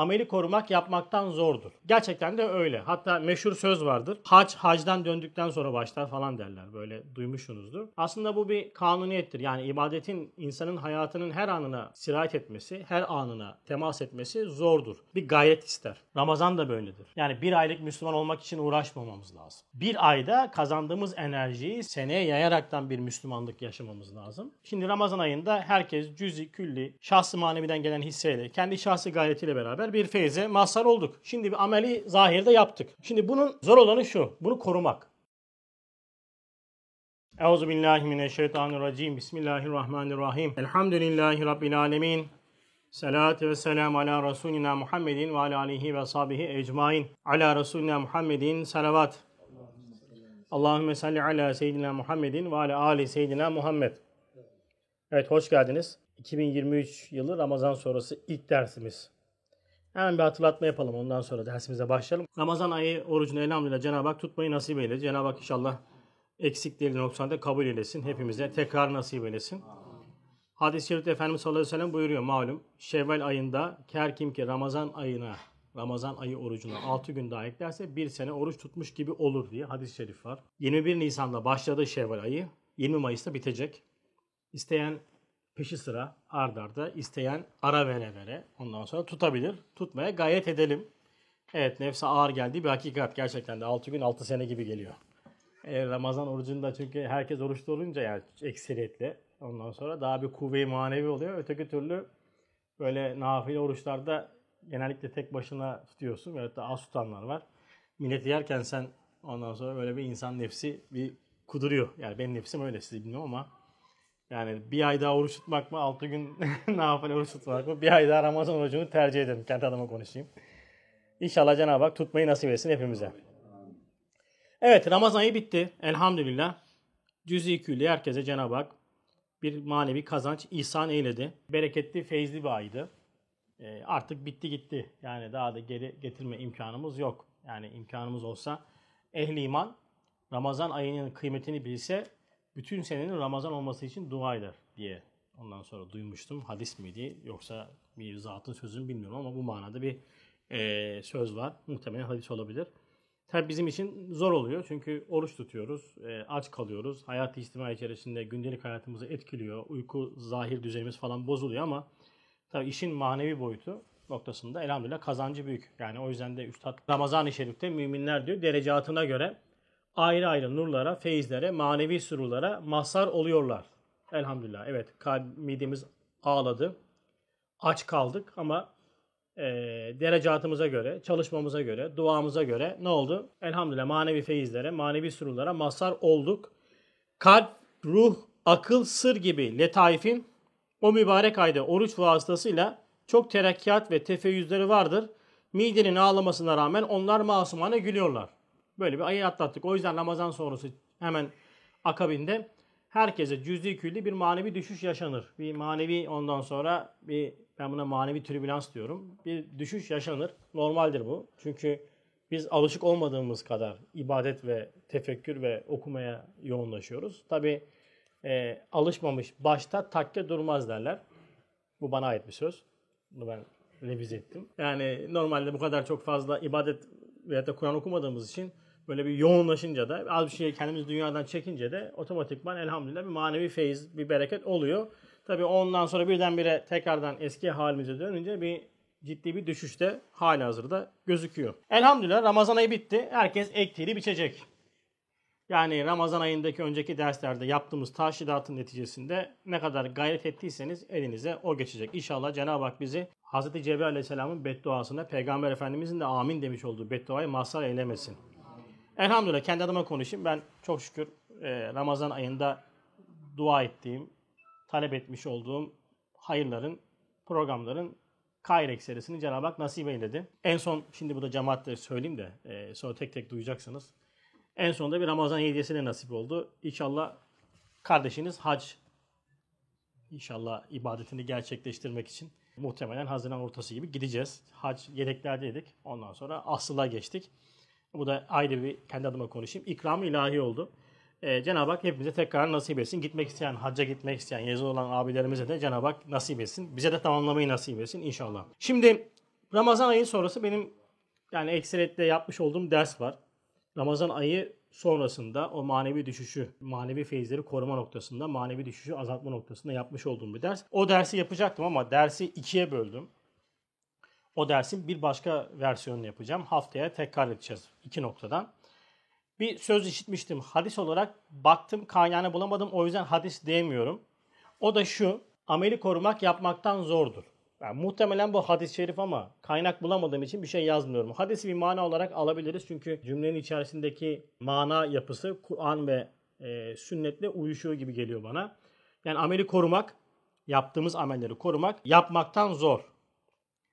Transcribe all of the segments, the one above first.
ameli korumak yapmaktan zordur. Gerçekten de öyle. Hatta meşhur söz vardır. Hac hacdan döndükten sonra başlar falan derler. Böyle duymuşsunuzdur. Aslında bu bir kanuniyettir. Yani ibadetin insanın hayatının her anına sirayet etmesi, her anına temas etmesi zordur. Bir gayret ister. Ramazan da böyledir. Yani bir aylık Müslüman olmak için uğraşmamamız lazım. Bir ayda kazandığımız enerjiyi seneye yayaraktan bir Müslümanlık yaşamamız lazım. Şimdi Ramazan ayında herkes cüzi, külli, şahsı maneviden gelen hisseyle, kendi şahsi gayretiyle beraber bir feyze mazhar olduk. Şimdi bir ameli zahirde yaptık. Şimdi bunun zor olanı şu, bunu korumak. Euzu billahi mineşşeytanirracim. Bismillahirrahmanirrahim. Elhamdülillahi rabbil alamin. Salatü ve selamu ala Resulina Muhammedin ve ala alihi ve sahbihi ecmain. Ala Resulina Muhammedin salavat. Allahümme salli ala seyyidina Muhammedin ve ala ali seyyidina Muhammed. Evet hoş geldiniz. 2023 yılı Ramazan sonrası ilk dersimiz. Hemen bir hatırlatma yapalım ondan sonra dersimize başlayalım. Ramazan ayı orucunu elhamdülillah Cenab-ı Hak tutmayı nasip eyledi. Cenab-ı Hak inşallah eksikleri noksanında kabul eylesin. Hepimize tekrar nasip eylesin. Hadis-i şerifte Efendimiz sallallahu aleyhi ve sellem buyuruyor malum. Şevval ayında her kim ki Ramazan ayına, Ramazan ayı orucuna 6 gün daha eklerse bir sene oruç tutmuş gibi olur diye hadis-i şerif var. 21 Nisan'da başladı Şevval ayı. 20 Mayıs'ta bitecek. İsteyen peşi sıra ard arda, isteyen ara vere vere ondan sonra tutabilir. Tutmaya gayret edelim. Evet nefse ağır geldiği bir hakikat. Gerçekten de 6 gün 6 sene gibi geliyor. E, Ramazan orucunda çünkü herkes oruçlu olunca yani ekseriyetle ondan sonra daha bir kuvve-i manevi oluyor. Öteki türlü böyle nafile oruçlarda genellikle tek başına tutuyorsun. Evet de az tutanlar var. Millet yerken sen ondan sonra böyle bir insan nefsi bir kuduruyor. Yani benim nefsim öyle sizi bilmiyorum ama yani bir ay daha oruç tutmak mı, altı gün nafile oruç tutmak mı, bir ay daha Ramazan orucunu tercih ederim. Kendi adıma konuşayım. İnşallah Cenab-ı Hak tutmayı nasip etsin hepimize. Evet Ramazan ayı bitti. Elhamdülillah. Cüz-i külli herkese Cenab-ı Hak bir manevi kazanç ihsan eyledi. Bereketli, feyizli bir aydı. E, artık bitti gitti. Yani daha da geri getirme imkanımız yok. Yani imkanımız olsa ehli iman Ramazan ayının kıymetini bilse bütün senenin Ramazan olması için dua eder diye ondan sonra duymuştum. Hadis miydi yoksa bir zatın sözünü bilmiyorum ama bu manada bir e, söz var. Muhtemelen hadis olabilir. Tabi bizim için zor oluyor çünkü oruç tutuyoruz, e, aç kalıyoruz. Hayat-ı içerisinde gündelik hayatımızı etkiliyor. Uyku, zahir düzenimiz falan bozuluyor ama tabi işin manevi boyutu noktasında elhamdülillah kazancı büyük. Yani o yüzden de Üstad Ramazan-ı Şerif'te müminler diyor derecatına göre ayrı ayrı nurlara, feyizlere, manevi sürurlara mazhar oluyorlar. Elhamdülillah. Evet kalp, midemiz ağladı. Aç kaldık ama e, derecatımıza göre, çalışmamıza göre, duamıza göre ne oldu? Elhamdülillah manevi feyizlere, manevi sürurlara mazhar olduk. Kalp, ruh, akıl, sır gibi letaifin o mübarek ayda oruç vasıtasıyla çok terakkiat ve tefeyyüzleri vardır. Midenin ağlamasına rağmen onlar masumane gülüyorlar. Böyle bir ayı atlattık. O yüzden Ramazan sonrası hemen akabinde herkese cüz'i külli bir manevi düşüş yaşanır. Bir manevi ondan sonra bir ben buna manevi türbülans diyorum. Bir düşüş yaşanır. Normaldir bu. Çünkü biz alışık olmadığımız kadar ibadet ve tefekkür ve okumaya yoğunlaşıyoruz. Tabi e, alışmamış başta takke durmaz derler. Bu bana ait bir söz. Bunu ben revize ettim. Yani normalde bu kadar çok fazla ibadet veya da Kur'an okumadığımız için böyle bir yoğunlaşınca da az bir şey kendimiz dünyadan çekince de otomatikman elhamdülillah bir manevi feyiz, bir bereket oluyor. Tabii ondan sonra birdenbire tekrardan eski halimize dönünce bir ciddi bir düşüş de hali hazırda gözüküyor. Elhamdülillah Ramazan ayı bitti. Herkes ektiğini biçecek. Yani Ramazan ayındaki önceki derslerde yaptığımız taşidatın neticesinde ne kadar gayret ettiyseniz elinize o geçecek. İnşallah Cenab-ı Hak bizi Hz. Cebrail Aleyhisselam'ın bedduasına Peygamber Efendimizin de amin demiş olduğu bedduayı mazhar eylemesin. Elhamdülillah kendi adıma konuşayım. Ben çok şükür e, Ramazan ayında dua ettiğim, talep etmiş olduğum hayırların, programların Kayr ekserisini Cenab-ı Hak nasip eyledi. En son, şimdi bu da cemaatle söyleyeyim de e, sonra tek tek duyacaksınız. En sonunda bir Ramazan hediyesi de nasip oldu. İnşallah kardeşiniz hac İnşallah ibadetini gerçekleştirmek için muhtemelen Haziran ortası gibi gideceğiz. Hac yedeklerdeydik. Ondan sonra asıla geçtik. Bu da ayrı bir kendi adıma konuşayım. İkram ilahi oldu. Ee, Cenab-ı Hak hepimize tekrar nasip etsin. Gitmek isteyen, hacca gitmek isteyen, yazılı olan abilerimize de Cenab-ı Hak nasip etsin. Bize de tamamlamayı nasip etsin inşallah. Şimdi Ramazan ayı sonrası benim yani ekseriyetle yapmış olduğum ders var. Ramazan ayı sonrasında o manevi düşüşü, manevi feyizleri koruma noktasında, manevi düşüşü azaltma noktasında yapmış olduğum bir ders. O dersi yapacaktım ama dersi ikiye böldüm. O dersin bir başka versiyonunu yapacağım. Haftaya tekrar edeceğiz iki noktadan. Bir söz işitmiştim. Hadis olarak baktım kaynağını bulamadım. O yüzden hadis diyemiyorum. O da şu. Ameli korumak yapmaktan zordur. Yani muhtemelen bu hadis-i şerif ama kaynak bulamadığım için bir şey yazmıyorum. Hadisi bir mana olarak alabiliriz çünkü cümlenin içerisindeki mana yapısı Kur'an ve e, sünnetle uyuşuyor gibi geliyor bana. Yani ameli korumak, yaptığımız amelleri korumak yapmaktan zor.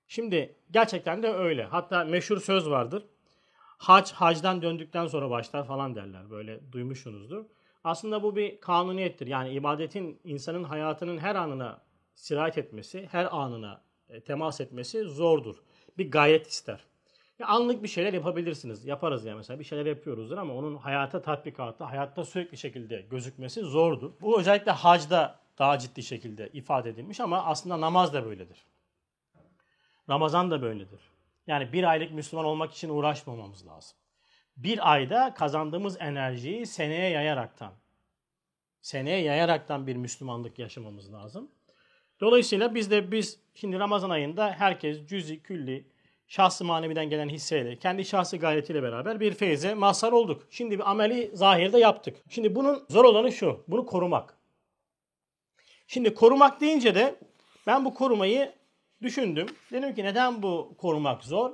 Şimdi gerçekten de öyle. Hatta meşhur söz vardır. Hac hacdan döndükten sonra başlar falan derler. Böyle duymuşsunuzdur. Aslında bu bir kanuniyettir. Yani ibadetin insanın hayatının her anına sirayet etmesi, her anına e, temas etmesi zordur. Bir gayret ister. Ya anlık bir şeyler yapabilirsiniz. Yaparız ya mesela bir şeyler yapıyoruzdur ama onun hayata tatbikatı, hayatta sürekli şekilde gözükmesi zordur. Bu özellikle hacda daha ciddi şekilde ifade edilmiş ama aslında namaz da böyledir. Ramazan da böyledir. Yani bir aylık Müslüman olmak için uğraşmamamız lazım. Bir ayda kazandığımız enerjiyi seneye yayaraktan, seneye yayaraktan bir Müslümanlık yaşamamız lazım. Dolayısıyla biz de biz şimdi Ramazan ayında herkes cüzi, külli, şahsı maneviden gelen hisseyle, kendi şahsı gayretiyle beraber bir feyze mazhar olduk. Şimdi bir ameli zahirde yaptık. Şimdi bunun zor olanı şu, bunu korumak. Şimdi korumak deyince de ben bu korumayı düşündüm. Dedim ki neden bu korumak zor?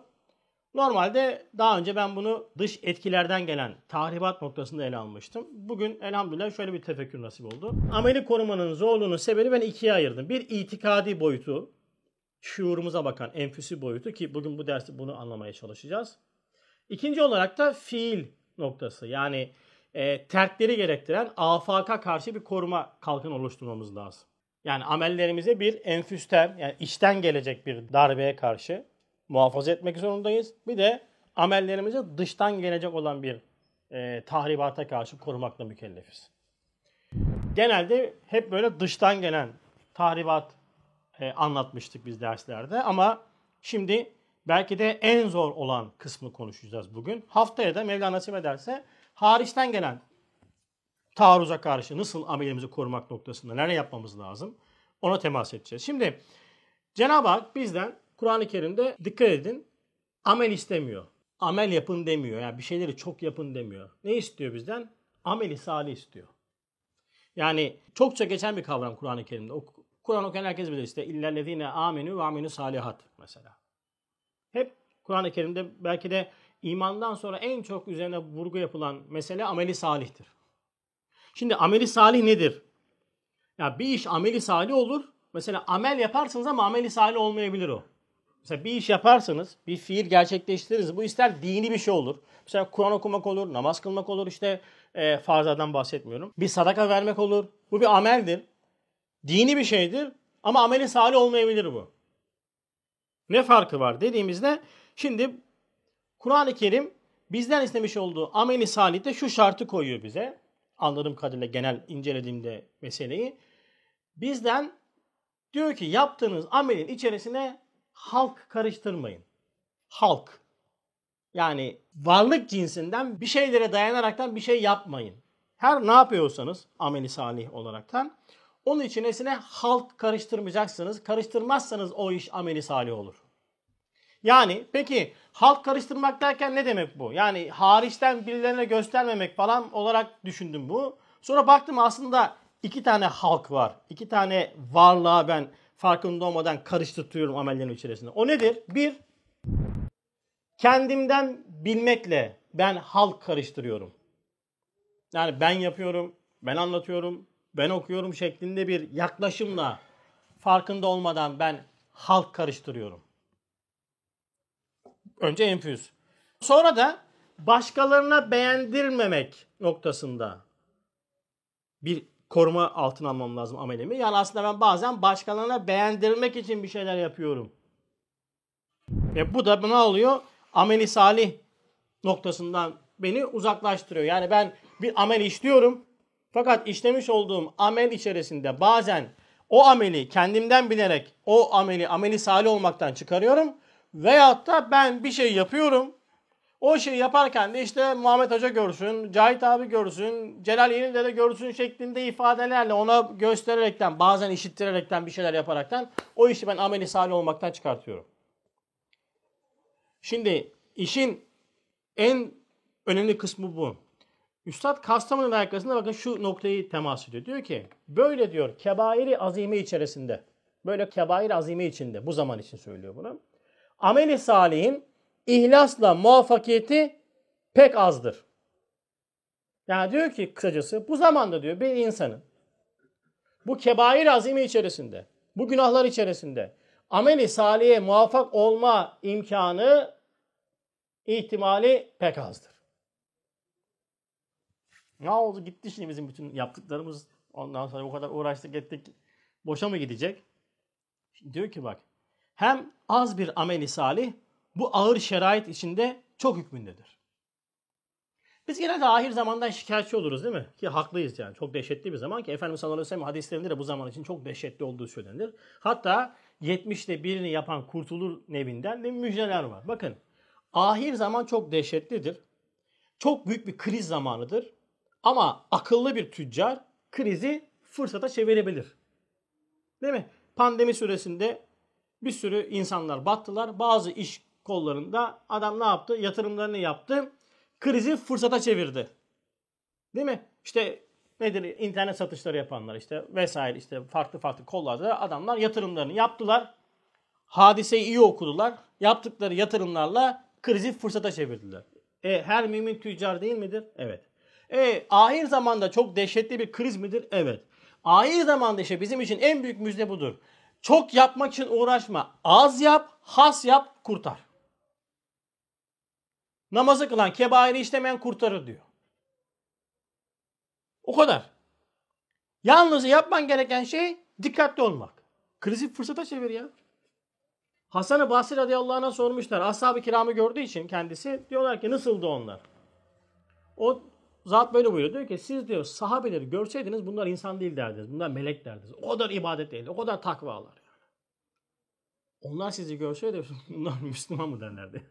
Normalde daha önce ben bunu dış etkilerden gelen tahribat noktasında ele almıştım. Bugün elhamdülillah şöyle bir tefekkür nasip oldu. Ameli korumanın zorluğunun sebebi ben ikiye ayırdım. Bir itikadi boyutu, şuurumuza bakan enfüsi boyutu ki bugün bu dersi bunu anlamaya çalışacağız. İkinci olarak da fiil noktası yani e, terkleri gerektiren afaka karşı bir koruma kalkın oluşturmamız lazım. Yani amellerimize bir enfüsten yani içten gelecek bir darbeye karşı muhafaza etmek zorundayız. Bir de amellerimizi dıştan gelecek olan bir e, tahribata karşı korumakla mükellefiz. Genelde hep böyle dıştan gelen tahribat e, anlatmıştık biz derslerde ama şimdi belki de en zor olan kısmı konuşacağız bugün. Haftaya da Mevla nasip ederse hariçten gelen taarruza karşı nasıl amelimizi korumak noktasında neler yapmamız lazım ona temas edeceğiz. Şimdi Cenab-ı Hak bizden Kur'an-ı Kerim'de dikkat edin amel istemiyor. Amel yapın demiyor. Yani bir şeyleri çok yapın demiyor. Ne istiyor bizden? Ameli salih istiyor. Yani çokça geçen bir kavram Kur'an-ı Kerim'de. Kur'an okuyan herkes bilir işte illellezine amenu ve aminu salihat mesela. Hep Kur'an-ı Kerim'de belki de imandan sonra en çok üzerine vurgu yapılan mesele ameli salihtir. Şimdi ameli salih nedir? Ya bir iş ameli salih olur. Mesela amel yaparsınız ama ameli salih olmayabilir o. Mesela bir iş yaparsınız, bir fiil gerçekleştiririz. Bu ister dini bir şey olur. Mesela Kur'an okumak olur, namaz kılmak olur, işte e, farzadan bahsetmiyorum. Bir sadaka vermek olur. Bu bir ameldir. Dini bir şeydir ama ameli salih olmayabilir bu. Ne farkı var dediğimizde şimdi Kur'an-ı Kerim bizden istemiş olduğu ameli salihte şu şartı koyuyor bize. Anladığım kadarıyla genel incelediğimde meseleyi. Bizden diyor ki yaptığınız amelin içerisine halk karıştırmayın. Halk. Yani varlık cinsinden bir şeylere dayanaraktan bir şey yapmayın. Her ne yapıyorsanız ameli salih olaraktan onun içerisine halk karıştırmayacaksınız. Karıştırmazsanız o iş ameli salih olur. Yani peki halk karıştırmak derken ne demek bu? Yani hariçten birilerine göstermemek falan olarak düşündüm bu. Sonra baktım aslında iki tane halk var. İki tane varlığa ben farkında olmadan karıştırtıyorum amellerin içerisinde. O nedir? Bir, kendimden bilmekle ben halk karıştırıyorum. Yani ben yapıyorum, ben anlatıyorum, ben okuyorum şeklinde bir yaklaşımla farkında olmadan ben halk karıştırıyorum. Önce enfüz. Sonra da başkalarına beğendirmemek noktasında bir koruma altına almam lazım amelimi. Yani aslında ben bazen başkalarına beğendirmek için bir şeyler yapıyorum. Ve bu da ne oluyor? Ameli salih noktasından beni uzaklaştırıyor. Yani ben bir amel işliyorum. Fakat işlemiş olduğum amel içerisinde bazen o ameli kendimden bilerek o ameli ameli salih olmaktan çıkarıyorum. Veyahut da ben bir şey yapıyorum. O şeyi yaparken de işte Muhammed Hoca görsün, Cahit abi görsün, Celal Yenilde de görsün şeklinde ifadelerle ona göstererekten, bazen işittirerekten bir şeyler yaparaktan o işi ben ameli salih olmaktan çıkartıyorum. Şimdi işin en önemli kısmı bu. Üstad Kastamonu'nun alakasında bakın şu noktayı temas ediyor. Diyor ki böyle diyor kebairi azime içerisinde böyle kebair azime içinde bu zaman için söylüyor bunu. Ameli salihin ihlasla muvaffakiyeti pek azdır. Yani diyor ki kısacası bu zamanda diyor bir insanın bu kebair azimi içerisinde, bu günahlar içerisinde ameli saliye muvaffak olma imkanı ihtimali pek azdır. Ne oldu gitti şimdi bizim bütün yaptıklarımız ondan sonra bu kadar uğraştık ettik boşa mı gidecek? Şimdi diyor ki bak hem az bir ameli salih bu ağır şerait içinde çok hükmündedir. Biz genelde ahir zamandan şikayetçi oluruz değil mi? Ki haklıyız yani. Çok dehşetli bir zaman ki Efendimiz sallallahu aleyhi ve sellem hadislerinde de bu zaman için çok dehşetli olduğu söylenir. Hatta 70'te birini yapan kurtulur nevinden de müjdeler var. Bakın ahir zaman çok dehşetlidir. Çok büyük bir kriz zamanıdır. Ama akıllı bir tüccar krizi fırsata çevirebilir. Değil mi? Pandemi süresinde bir sürü insanlar battılar. Bazı iş kollarında adam ne yaptı? Yatırımlarını yaptı. Krizi fırsata çevirdi. Değil mi? İşte nedir? İnternet satışları yapanlar işte vesaire işte farklı farklı kollarda adamlar yatırımlarını yaptılar. Hadiseyi iyi okudular. Yaptıkları yatırımlarla krizi fırsata çevirdiler. E, her mümin tüccar değil midir? Evet. E, ahir zamanda çok dehşetli bir kriz midir? Evet. Ahir zamanda işte bizim için en büyük müjde budur. Çok yapmak için uğraşma. Az yap, has yap, kurtar. Namazı kılan, kebairi işlemeyen kurtarır diyor. O kadar. Yalnız yapman gereken şey dikkatli olmak. Krizi fırsata çevir ya. Hasan-ı Basri radıyallahu anh'a sormuşlar. Ashab-ı kiramı gördüğü için kendisi diyorlar ki nasıldı onlar? O zat böyle buyuruyor. Diyor ki siz diyor sahabeleri görseydiniz bunlar insan değil derdiniz. Bunlar melek derdiniz. O kadar ibadet değil. O kadar takvalar. Yani. Onlar sizi görseydi bunlar Müslüman mı derlerdi.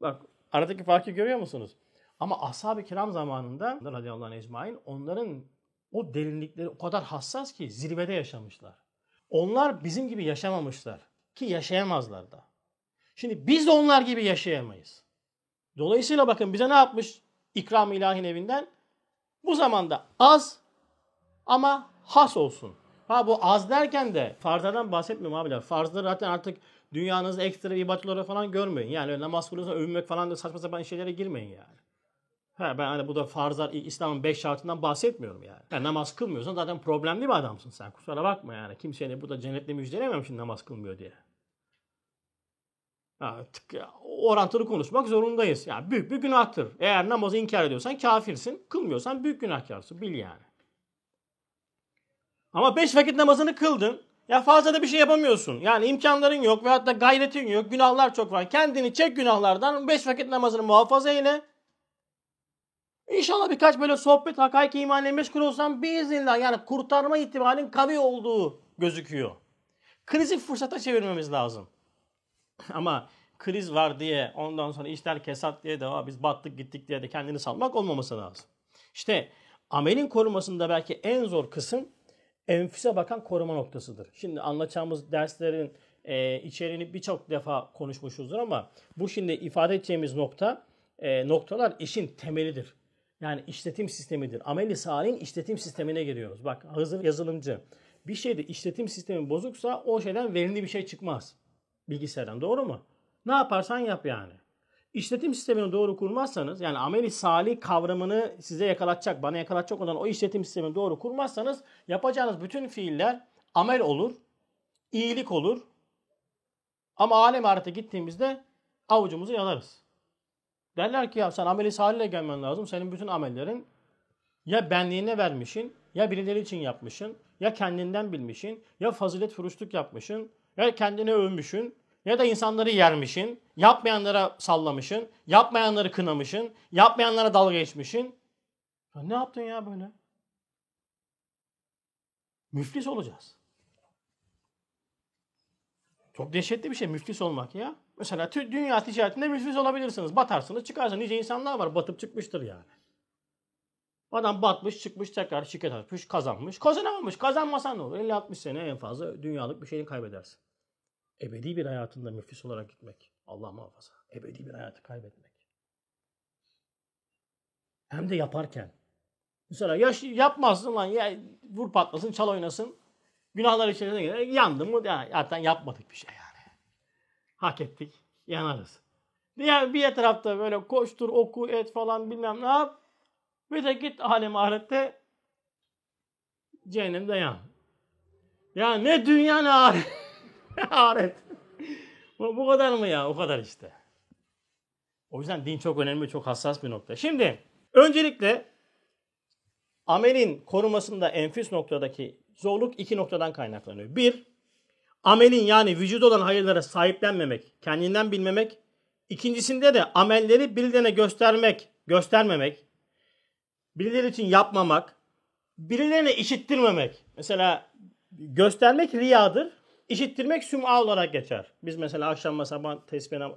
Bak aradaki farkı görüyor musunuz? Ama ashab-ı kiram zamanında radıyallahu anh ecmain onların o derinlikleri o kadar hassas ki zirvede yaşamışlar. Onlar bizim gibi yaşamamışlar ki yaşayamazlar da. Şimdi biz de onlar gibi yaşayamayız. Dolayısıyla bakın bize ne yapmış ikram ilahin evinden? Bu zamanda az ama has olsun. Ha bu az derken de farzlardan bahsetmiyorum abiler. Farzları zaten artık dünyanızda ekstra ibadetleri falan görmeyin. Yani namaz kılıyorsan övünmek falan da saçma sapan şeylere girmeyin yani. Ha, ben hani bu da farzlar İslam'ın beş şartından bahsetmiyorum yani. yani. Namaz kılmıyorsan zaten problemli bir adamsın sen. Kusura bakma yani. Kimseye burada cennetle müjdeleyemem şimdi namaz kılmıyor diye. Orantılı konuşmak zorundayız. Yani büyük bir günahtır. Eğer namazı inkar ediyorsan kafirsin. Kılmıyorsan büyük günahkarsın. Bil yani. Ama beş vakit namazını kıldın. Ya fazla da bir şey yapamıyorsun. Yani imkanların yok veyahut da gayretin yok. Günahlar çok var. Kendini çek günahlardan. Beş vakit namazını muhafaza eyle. İnşallah birkaç böyle sohbet, hakaik imanla meşgul olsam biiznillah yani kurtarma ihtimalin kavi olduğu gözüküyor. Krizi fırsata çevirmemiz lazım. Ama kriz var diye ondan sonra işler kesat diye de biz battık gittik diye de kendini salmak olmaması lazım. İşte amelin korumasında belki en zor kısım enfüse bakan koruma noktasıdır. Şimdi anlatacağımız derslerin e, içeriğini birçok defa konuşmuşuzdur ama bu şimdi ifade edeceğimiz nokta e, noktalar işin temelidir. Yani işletim sistemidir. Ameli salihin işletim sistemine giriyoruz. Bak hazır yazılımcı bir şeyde işletim sistemi bozuksa o şeyden verimli bir şey çıkmaz. Bilgisayardan doğru mu? Ne yaparsan yap yani. İşletim sistemini doğru kurmazsanız yani ameli salih kavramını size yakalatacak, bana yakalatacak olan o işletim sistemini doğru kurmazsanız yapacağınız bütün fiiller amel olur, iyilik olur. Ama alem ahirete gittiğimizde avucumuzu yalarız. Derler ki ya sen ameli salihle gelmen lazım. Senin bütün amellerin ya benliğine vermişin, ya birileri için yapmışın, ya kendinden bilmişin, ya fazilet furuşluk yapmışın, ya kendini övmüşün, ya da insanları yermişin, yapmayanlara sallamışın, yapmayanları kınamışın, yapmayanlara dalga geçmişin. Ya ne yaptın ya böyle? Müflis olacağız. Çok dehşetli bir şey müflis olmak ya. Mesela dünya ticaretinde müflis olabilirsiniz. Batarsınız çıkarsınız. Nice insanlar var batıp çıkmıştır yani. Adam batmış çıkmış tekrar şirket açmış kazanmış. Kazanamamış kazanmasan ne olur? 50-60 sene en fazla dünyalık bir şeyini kaybedersin. Ebedi bir hayatında müflis olarak gitmek. Allah muhafaza. Ebedi bir hayatı kaybetmek. Hem de yaparken. Mesela yaş, yapmazsın lan ya vur patlasın çal oynasın. Günahlar içerisine girer. Yandım mı? Ya, zaten yapmadık bir şey yani. Hak ettik. Yanarız. Diğer bir tarafta böyle koştur, oku, et falan bilmem ne yap. Bir de git alem ahirette cehennemde yan. Ya ne dünya ne ahiret. ahiret. bu, bu kadar mı ya? O kadar işte. O yüzden din çok önemli, çok hassas bir nokta. Şimdi öncelikle amelin korumasında enfüs noktadaki zorluk iki noktadan kaynaklanıyor. Bir, amelin yani vücuda olan hayırlara sahiplenmemek, kendinden bilmemek. İkincisinde de amelleri birilerine göstermek, göstermemek, birileri için yapmamak, birilerine işittirmemek. Mesela göstermek riyadır, işittirmek süm'a olarak geçer. Biz mesela akşam mesela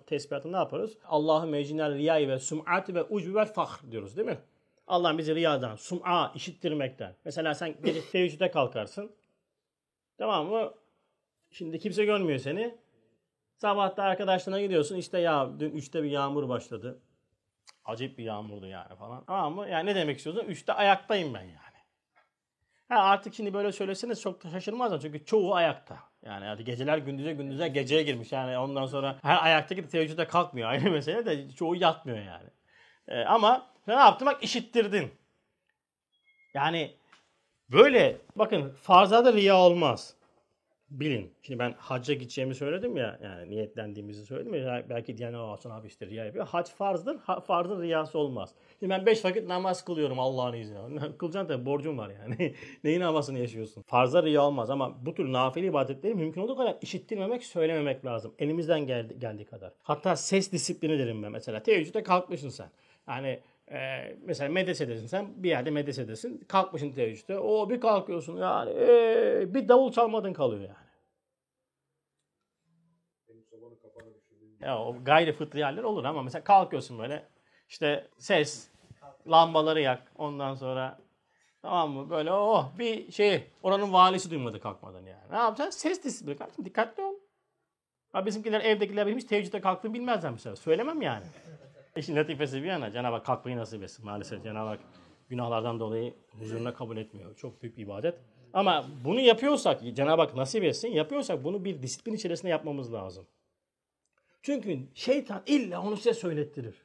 tesbihatında ne yaparız? Allah'ı meciner riyayı ve süm'ati ve ucbi ve fahr diyoruz değil mi? Allah bizi riyadan, sum'a, işittirmekten. Mesela sen gece teheccüde kalkarsın. Tamam mı? Şimdi kimse görmüyor seni. Sabahta arkadaşlarına gidiyorsun. İşte ya dün üçte bir yağmur başladı. Acayip bir yağmurdu yani falan. Tamam mı? Yani ne demek istiyorsun? Üçte ayaktayım ben yani. Ha artık şimdi böyle söyleseniz çok da şaşırmazlar. Çünkü çoğu ayakta. Yani hadi geceler gündüze gündüze geceye girmiş. Yani ondan sonra her ayaktaki teheccüde kalkmıyor. Ayrı mesele de çoğu yatmıyor yani. Ee, ama ne yaptın? Bak işittirdin. Yani böyle bakın farzada riya olmaz. Bilin. Şimdi ben hacca gideceğimi söyledim ya. Yani niyetlendiğimizi söyledim ya. Belki diyen olsun abi işte riya yapıyor. Hac farzdır. Ha, farzın riyası olmaz. Şimdi ben beş vakit namaz kılıyorum Allah'ın izniyle. Kılacaksın tabii borcum var yani. Neyin havasını yaşıyorsun? Farza riya olmaz ama bu tür nafile ibadetleri mümkün olduğu kadar işittirmemek, söylememek lazım. Elimizden geldi, geldiği kadar. Hatta ses disiplini derim ben mesela. Teheccüde kalkmışsın sen. Yani ee, mesela medresedesin sen bir yerde medresedesin kalkmışsın teheccüde o bir kalkıyorsun yani ee, bir davul çalmadın kalıyor yani. Ya o gayri fıtri haller olur ama mesela kalkıyorsun böyle işte ses lambaları yak ondan sonra tamam mı böyle oh bir şey oranın valisi duymadı kalkmadan yani. Ne yapacaksın? Ses disiplini kardeşim dikkatli ol. Ha bizimkiler evdekiler benim hiç teheccüde kalktığımı bilmezler mesela. Söylemem yani. İşin latifesi bir yana Cenab-ı Hak kalkmayı nasip etsin. Maalesef Cenab-ı Hak günahlardan dolayı huzuruna kabul etmiyor. Çok büyük bir ibadet. Ama bunu yapıyorsak, Cenab-ı Hak nasip etsin, yapıyorsak bunu bir disiplin içerisinde yapmamız lazım. Çünkü şeytan illa onu size söylettirir.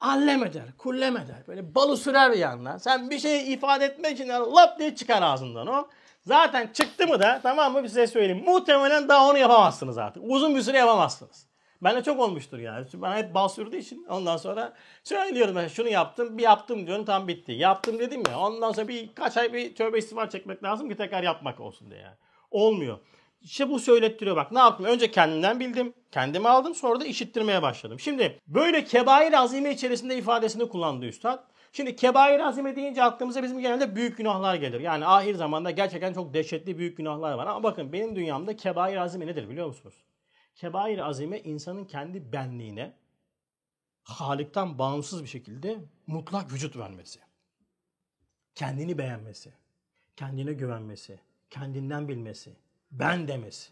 Allem eder, kullem eder. Böyle balı sürer bir yandan. Sen bir şey ifade etmek için lap diye çıkar ağzından o. Zaten çıktı mı da tamam mı size söyleyeyim. Muhtemelen daha onu yapamazsınız artık. Uzun bir süre yapamazsınız. Ben de çok olmuştur yani. Ben hep bal sürdüğü için ondan sonra söylüyorum ben şunu yaptım bir yaptım diyorum tam bitti. Yaptım dedim ya ondan sonra bir kaç ay bir tövbe istiğfar çekmek lazım ki tekrar yapmak olsun diye yani. Olmuyor. İşte bu söylettiriyor bak ne yaptım? Önce kendimden bildim. Kendimi aldım sonra da işittirmeye başladım. Şimdi böyle kebair azime içerisinde ifadesini kullandı üstad. Şimdi kebair azime deyince aklımıza bizim genelde büyük günahlar gelir. Yani ahir zamanda gerçekten çok dehşetli büyük günahlar var. Ama bakın benim dünyamda kebair azime nedir biliyor musunuz? Kebair azime insanın kendi benliğine Halik'ten bağımsız bir şekilde mutlak vücut vermesi. Kendini beğenmesi, kendine güvenmesi, kendinden bilmesi, ben demesi.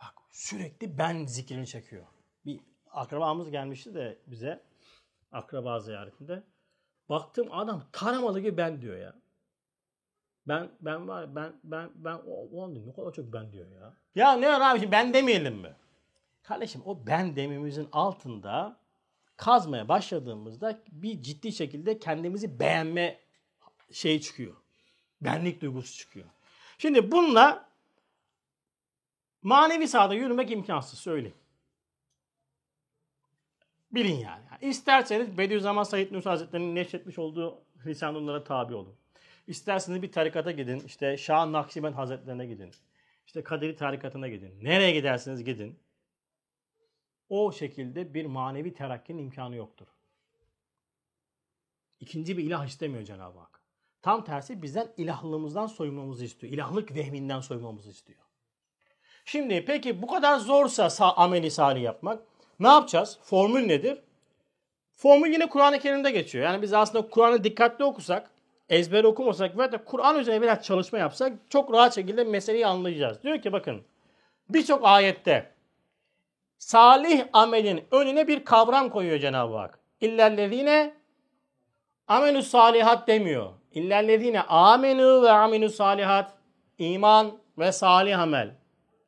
Bak sürekli ben zikrini çekiyor. Bir akrabamız gelmişti de bize akraba ziyaretinde. Baktım adam taramalı gibi ben diyor ya. Ben ben var ben ben ben o, o ne kadar çok ben diyor ya. Ya ne var abi ben demeyelim mi? Kardeşim o ben dememizin altında kazmaya başladığımızda bir ciddi şekilde kendimizi beğenme şey çıkıyor. Benlik duygusu çıkıyor. Şimdi bununla manevi sahada yürümek imkansız söyleyeyim. Bilin yani. İsterseniz Bediüzzaman Said Nursi Hazretleri'nin neşretmiş olduğu Risale-i tabi olun. İsterseniz bir tarikata gidin. İşte Şah Nakşibend Hazretlerine gidin. İşte Kaderi tarikatına gidin. Nereye giderseniz gidin. O şekilde bir manevi terakkinin imkanı yoktur. İkinci bir ilah istemiyor Cenab-ı Hak. Tam tersi bizden ilahlığımızdan soyunmamızı istiyor. İlahlık vehminden soyunmamızı istiyor. Şimdi peki bu kadar zorsa sa- ameli salih yapmak ne yapacağız? Formül nedir? Formül yine Kur'an-ı Kerim'de geçiyor. Yani biz aslında Kur'an'ı dikkatli okusak, ezber okumasak ve de Kur'an üzerine biraz çalışma yapsak çok rahat şekilde meseleyi anlayacağız. Diyor ki bakın birçok ayette salih amelin önüne bir kavram koyuyor Cenab-ı Hak. İllellezine amenü salihat demiyor. İllellezine amenu ve amenü salihat. iman ve salih amel.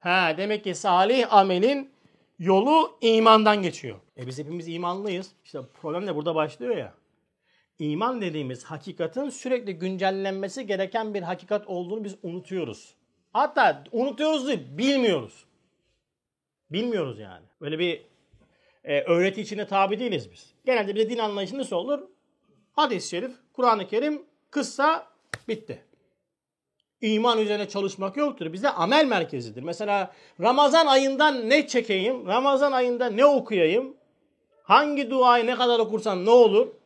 Ha demek ki salih amelin yolu imandan geçiyor. E biz hepimiz imanlıyız. İşte problem de burada başlıyor ya. İman dediğimiz hakikatin sürekli güncellenmesi gereken bir hakikat olduğunu biz unutuyoruz. Hatta unutuyoruz değil, bilmiyoruz. Bilmiyoruz yani. Böyle bir e, öğreti içine tabi değiliz biz. Genelde bir din anlayışı nasıl olur? Hadis-i şerif, Kur'an-ı Kerim, kıssa bitti. İman üzerine çalışmak yoktur. Bize amel merkezidir. Mesela Ramazan ayından ne çekeyim? Ramazan ayında ne okuyayım? Hangi duayı ne kadar okursan ne olur?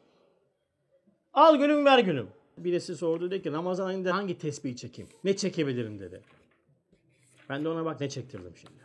Al gülüm ver gülüm. Birisi sordu dedi ki Ramazan ayında hangi tesbihi çekeyim? Ne çekebilirim dedi. Ben de ona bak ne çektirdim şimdi.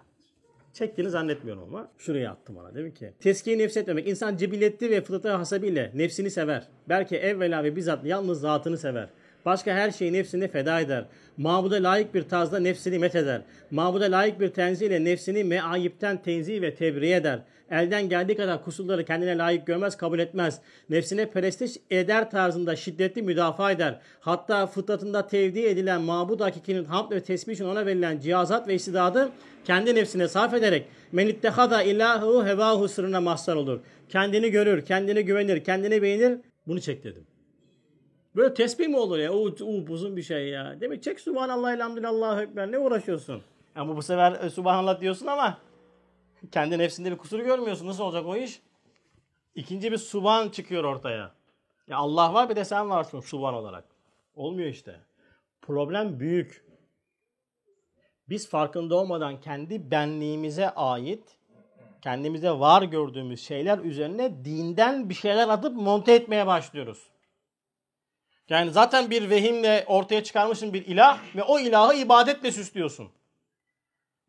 Çektiğini zannetmiyorum ama şuraya attım ona. Dedim ki teskiye nefsetmemek. İnsan cibilletli ve fıtratı hasabiyle nefsini sever. Belki evvela ve bizzat yalnız zatını sever. Başka her şeyi nefsine feda eder. Mabuda layık bir tarzda nefsini met eder. Mabuda layık bir tenzih ile nefsini meayipten tenzih ve tebriye eder. Elden geldiği kadar kusurları kendine layık görmez, kabul etmez. Nefsine perestiş eder tarzında şiddetli müdafaa eder. Hatta fıtratında tevdi edilen mabud hakikinin hamd ve tesbih için ona verilen cihazat ve istidadı kendi nefsine sarf ederek men ilahu hevahu sırrına mahzar olur. Kendini görür, kendini güvenir, kendini beğenir. Bunu çek dedim. Böyle tesbih mi olur ya? U, u uzun bir şey ya. Demek çek Subhanallah, Elhamdülillah, Ekber. Ne uğraşıyorsun? Ama bu sefer e, Subhanallah diyorsun ama kendi nefsinde bir kusur görmüyorsun. Nasıl olacak o iş? İkinci bir Subhan çıkıyor ortaya. Ya Allah var bir de sen varsın Subhan olarak. Olmuyor işte. Problem büyük. Biz farkında olmadan kendi benliğimize ait, kendimize var gördüğümüz şeyler üzerine dinden bir şeyler atıp monte etmeye başlıyoruz. Yani zaten bir vehimle ortaya çıkarmışsın bir ilah ve o ilahı ibadetle süslüyorsun.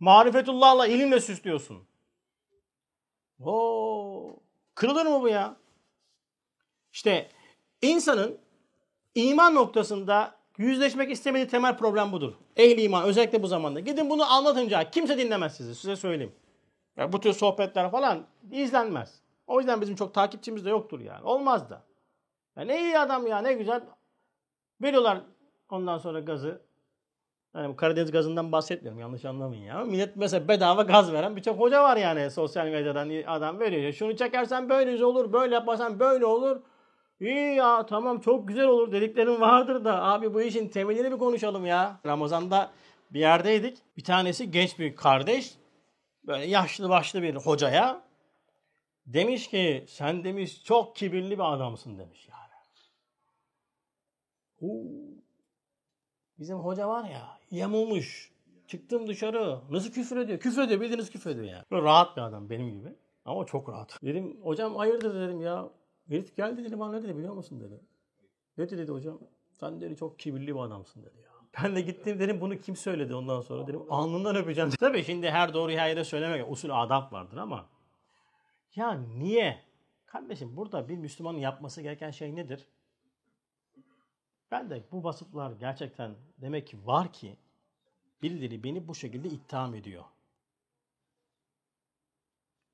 Marifetullah'la ilimle süslüyorsun. Oo, kırılır mı bu ya? İşte insanın iman noktasında yüzleşmek istemediği temel problem budur. Ehli iman özellikle bu zamanda. Gidin bunu anlatınca kimse dinlemez sizi. Size söyleyeyim. Ya bu tür sohbetler falan izlenmez. O yüzden bizim çok takipçimiz de yoktur yani. Olmaz da. Ya ne iyi adam ya ne güzel. Veriyorlar ondan sonra gazı. Yani Karadeniz gazından bahsetmiyorum yanlış anlamayın ya. Millet mesela bedava gaz veren birçok hoca var yani sosyal medyadan adam veriyor. Şunu çekersen böyle olur, böyle yaparsan böyle olur. İyi ya tamam çok güzel olur dediklerim vardır da abi bu işin temelini bir konuşalım ya. Ramazan'da bir yerdeydik. Bir tanesi genç bir kardeş böyle yaşlı başlı bir hocaya demiş ki sen demiş çok kibirli bir adamsın demiş yani. Oo. Bizim hoca var ya yamulmuş. Çıktım dışarı. Nasıl küfür ediyor? Küfür ediyor. Bildiğiniz küfür ediyor yani. Böyle rahat bir adam benim gibi. Ama çok rahat. Dedim hocam hayırdır dedim ya. Herif geldi dedi bana ne dedi biliyor musun dedi. Ne dedi, hocam? Sen dedi çok kibirli bir adamsın dedi ya. Ben de gittim dedim bunu kim söyledi ondan sonra dedim alnından öpeceğim. Tabii şimdi her doğruyu her yere söylemek usul adap vardır ama ya niye? Kardeşim burada bir Müslümanın yapması gereken şey nedir? Ben de bu vasıflar gerçekten demek ki var ki birileri beni bu şekilde itham ediyor.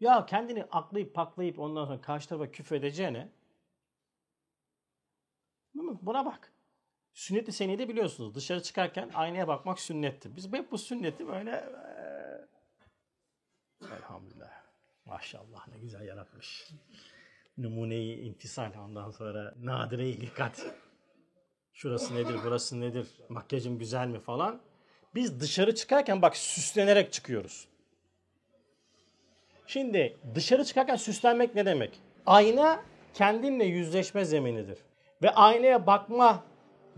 Ya kendini aklayıp paklayıp ondan sonra karşı tarafa küfredeceğine buna bak. Sünnet-i seniyede biliyorsunuz dışarı çıkarken aynaya bakmak sünnettir. Biz hep bu sünneti böyle ee, elhamdülillah maşallah ne güzel yaratmış. Numuneyi imtisal ondan sonra nadire-i dikkat. Şurası nedir, burası nedir, makyajım güzel mi falan. Biz dışarı çıkarken bak süslenerek çıkıyoruz. Şimdi dışarı çıkarken süslenmek ne demek? Ayna kendinle yüzleşme zeminidir. Ve aynaya bakma,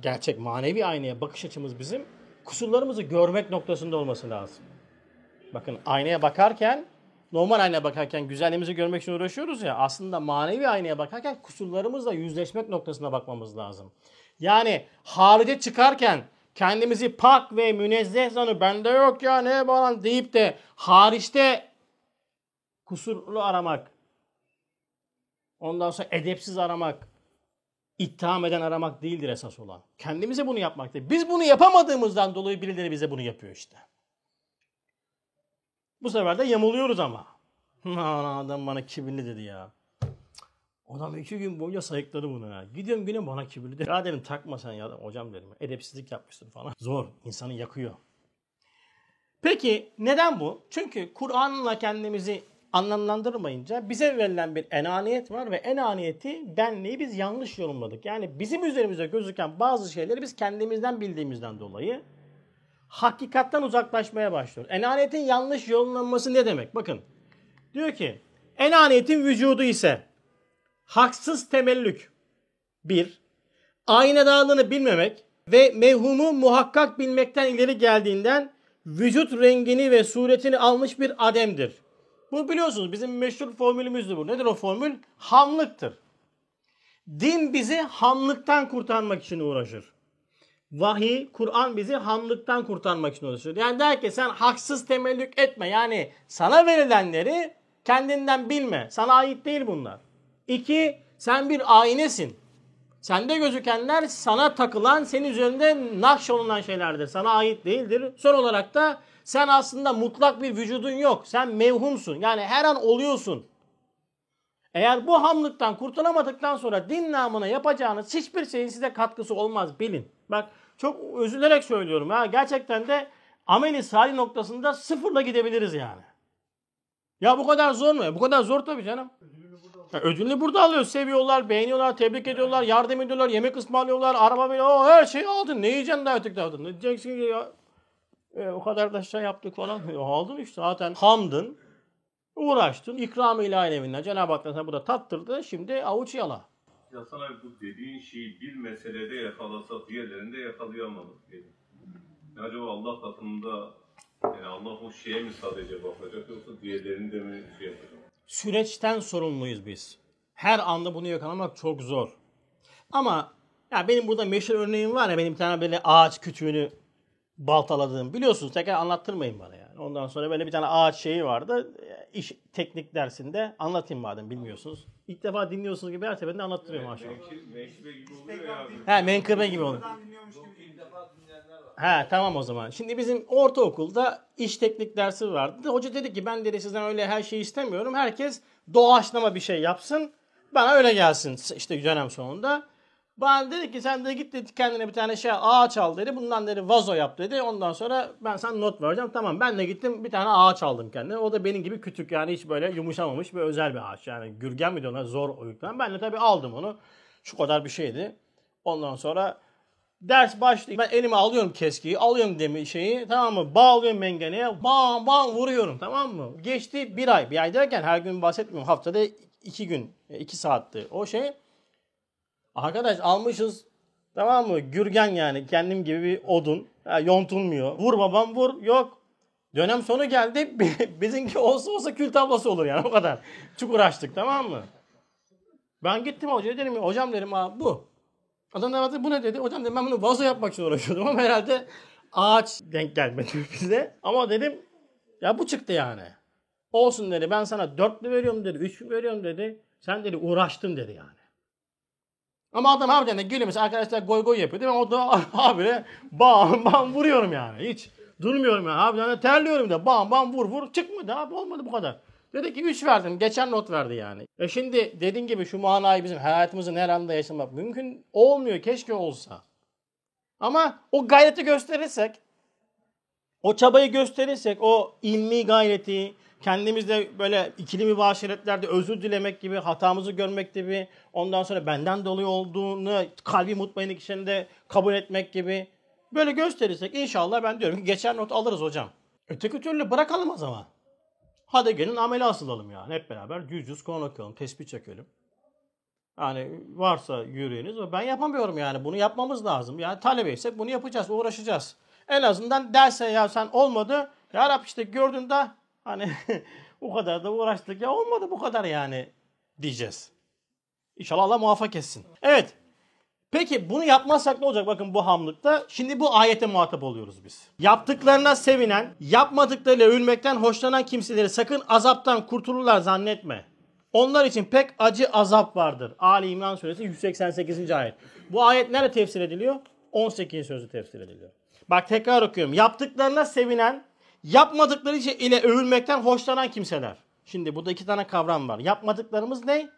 gerçek manevi aynaya bakış açımız bizim kusurlarımızı görmek noktasında olması lazım. Bakın aynaya bakarken, normal aynaya bakarken güzelliğimizi görmek için uğraşıyoruz ya. Aslında manevi aynaya bakarken kusurlarımızla yüzleşmek noktasına bakmamız lazım. Yani harice çıkarken kendimizi pak ve münezzeh sanıp bende yok ya ne falan deyip de hariçte kusurlu aramak, ondan sonra edepsiz aramak, itham eden aramak değildir esas olan. Kendimize bunu yapmaktır. Biz bunu yapamadığımızdan dolayı birileri bize bunu yapıyor işte. Bu sefer de yamuluyoruz ama. Adam bana kibirli dedi ya. Adam iki gün boyunca sayıkladı bunu ya. Gidiyorum günüm bana kibirli. Ya dedim takma sen ya hocam dedim. Edepsizlik yapmışsın falan. Zor. insanı yakıyor. Peki neden bu? Çünkü Kur'an'la kendimizi anlamlandırmayınca bize verilen bir enaniyet var ve enaniyeti, benliği biz yanlış yorumladık. Yani bizim üzerimize gözüken bazı şeyleri biz kendimizden bildiğimizden dolayı hakikatten uzaklaşmaya başlıyoruz. Enaniyetin yanlış yorumlanması ne demek? Bakın diyor ki enaniyetin vücudu ise haksız temellük bir, ayna bilmemek ve mevhumu muhakkak bilmekten ileri geldiğinden vücut rengini ve suretini almış bir ademdir. Bunu biliyorsunuz bizim meşhur formülümüzdür bu. Nedir o formül? Hamlıktır. Din bizi hamlıktan kurtarmak için uğraşır. Vahiy, Kur'an bizi hamlıktan kurtarmak için uğraşır. Yani der ki sen haksız temellük etme. Yani sana verilenleri kendinden bilme. Sana ait değil bunlar. İki, sen bir aynesin. Sende gözükenler sana takılan, senin üzerinde nakş olunan şeylerdir. Sana ait değildir. Son olarak da sen aslında mutlak bir vücudun yok. Sen mevhumsun. Yani her an oluyorsun. Eğer bu hamlıktan kurtulamadıktan sonra din namına yapacağınız hiçbir şeyin size katkısı olmaz bilin. Bak çok üzülerek söylüyorum ya gerçekten de ameli salih noktasında sıfırla gidebiliriz yani. Ya bu kadar zor mu? Bu kadar zor tabii canım. Ya ödülünü burada alıyor. Seviyorlar, beğeniyorlar, tebrik ediyorlar, yardım ediyorlar, yemek ısmarlıyorlar, araba veriyor. O her şeyi aldın. Ne yiyeceksin daha öteki taraftan? Ne diyeceksin ki ya? E, o kadar da şey yaptık falan. E, aldın işte zaten hamdın. Uğraştın. İkram ilahi evinden. Cenab-ı Hak sana burada tattırdı. Şimdi avuç yala. Ya sana bu dediğin şeyi bir meselede yakalasak diğerlerinde yakalayamadık diyelim. Acaba Allah katında yani Allah o şeye mi sadece bakacak yoksa diğerlerinde mi şey yapacak? Süreçten sorumluyuz biz. Her anda bunu yakalamak çok zor. Ama ya benim burada meşhur örneğim var ya benim bir tane böyle ağaç kütüğünü baltaladığım. Biliyorsunuz tekrar anlattırmayın bana yani. Ondan sonra böyle bir tane ağaç şeyi vardı. İş teknik dersinde anlatayım madem bilmiyorsunuz. İlk defa dinliyorsunuz gibi her seferinde anlattırıyorum maşallah. Menkıbe gibi oluyor ya. He menkıbe gibi olur. He tamam o zaman. Şimdi bizim ortaokulda iş teknik dersi vardı. Hoca dedi ki ben dedi sizden öyle her şeyi istemiyorum. Herkes doğaçlama bir şey yapsın. Bana öyle gelsin işte dönem sonunda. Bana dedi ki sen de git dedi kendine bir tane şey ağaç al dedi. Bundan dedi vazo yap dedi. Ondan sonra ben sana not vereceğim. Tamam ben de gittim bir tane ağaç aldım kendime. O da benim gibi küçük yani hiç böyle yumuşamamış bir özel bir ağaç. Yani gürgen mi diyorlar zor oyuktan. Ben de tabii aldım onu. Şu kadar bir şeydi. Ondan sonra ders başlıyor. Ben elime alıyorum keskiyi, alıyorum demi şeyi tamam mı? Bağlıyorum mengeneye, bam bam vuruyorum tamam mı? Geçti bir ay. Bir ay derken her gün bahsetmiyorum. Haftada iki gün, iki saatti o şey. Arkadaş almışız tamam mı? Gürgen yani kendim gibi bir odun. Ha, yontulmuyor. Vur babam vur. Yok. Dönem sonu geldi. Bizimki olsa olsa kül tablası olur yani o kadar. Çok uğraştık tamam mı? Ben gittim hocaya dedim hocam dedim abi bu. Adam da bu ne dedi? Hocam dedim ben bunu vazo yapmak için uğraşıyordum ama herhalde ağaç denk gelmedi bize. Ama dedim ya bu çıktı yani. Olsun dedi ben sana dörtlü veriyorum dedi, üçlü veriyorum dedi. Sen dedi uğraştın dedi yani. Ama adam harbiden de gülüyor. arkadaşlar goy goy yapıyor değil mi? O da abi bam bam vuruyorum yani. Hiç durmuyorum yani. Harbiden de terliyorum da bam bam vur vur. Çıkmadı abi olmadı bu kadar. Dedi ki 3 verdim. Geçen not verdi yani. E şimdi dediğin gibi şu manayı bizim hayatımızın her anda yaşamak mümkün olmuyor. Keşke olsa. Ama o gayreti gösterirsek, o çabayı gösterirsek, o ilmi gayreti, kendimizde böyle ikili mübaşiretlerde özür dilemek gibi, hatamızı görmek gibi, ondan sonra benden dolayı olduğunu kalbi mutmainlik içinde kabul etmek gibi böyle gösterirsek inşallah ben diyorum ki geçer not alırız hocam. Öteki türlü bırakalım o zaman. Hadi gelin amele asılalım yani hep beraber yüz yüz konu okuyalım, çekelim. Yani varsa yüreğiniz ben yapamıyorum yani bunu yapmamız lazım. Yani talebeysek bunu yapacağız, uğraşacağız. En azından derse ya sen olmadı. Ya Rab işte gördün de Hani o kadar da uğraştık ya olmadı bu kadar yani diyeceğiz. İnşallah Allah muvaffak etsin. Evet. Peki bunu yapmazsak ne olacak bakın bu hamlıkta? Şimdi bu ayete muhatap oluyoruz biz. Yaptıklarına sevinen, yapmadıklarıyla övülmekten hoşlanan kimseleri sakın azaptan kurtulurlar zannetme. Onlar için pek acı azap vardır. Ali İmran suresi 188. ayet. Bu ayet nerede tefsir ediliyor? 18. sözü tefsir ediliyor. Bak tekrar okuyorum. Yaptıklarına sevinen, yapmadıkları ile övülmekten hoşlanan kimseler. Şimdi burada iki tane kavram var. Yapmadıklarımız ne?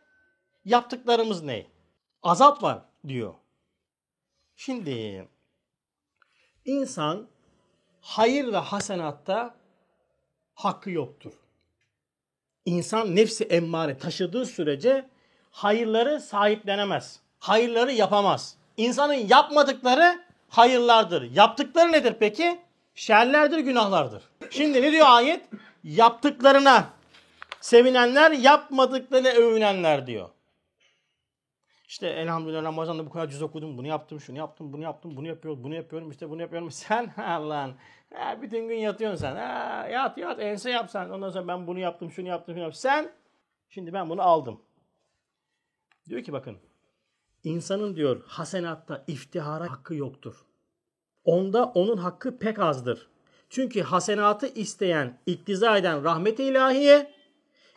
Yaptıklarımız ne? Azap var diyor. Şimdi insan hayır ve hasenatta hakkı yoktur. İnsan nefsi emmare taşıdığı sürece hayırları sahiplenemez. Hayırları yapamaz. İnsanın yapmadıkları hayırlardır. Yaptıkları nedir peki? Şerlerdir, günahlardır. Şimdi ne diyor ayet? Yaptıklarına sevinenler, yapmadıklarına övünenler diyor. İşte elhamdülillah Ramazan'da bu kadar cüz okudum, bunu yaptım, şunu yaptım, bunu yaptım, bunu yapıyorum, bunu yapıyorum, işte bunu yapıyorum. Sen Allah'ın ha, bütün gün yatıyorsun sen. Ha, yat yat ense yap sen. Ondan sonra ben bunu yaptım, şunu yaptım, şunu yaptım. Sen şimdi ben bunu aldım. Diyor ki bakın insanın diyor hasenatta iftihara hakkı yoktur. Onda onun hakkı pek azdır. Çünkü hasenatı isteyen, iktiza eden rahmet-i ilahiye,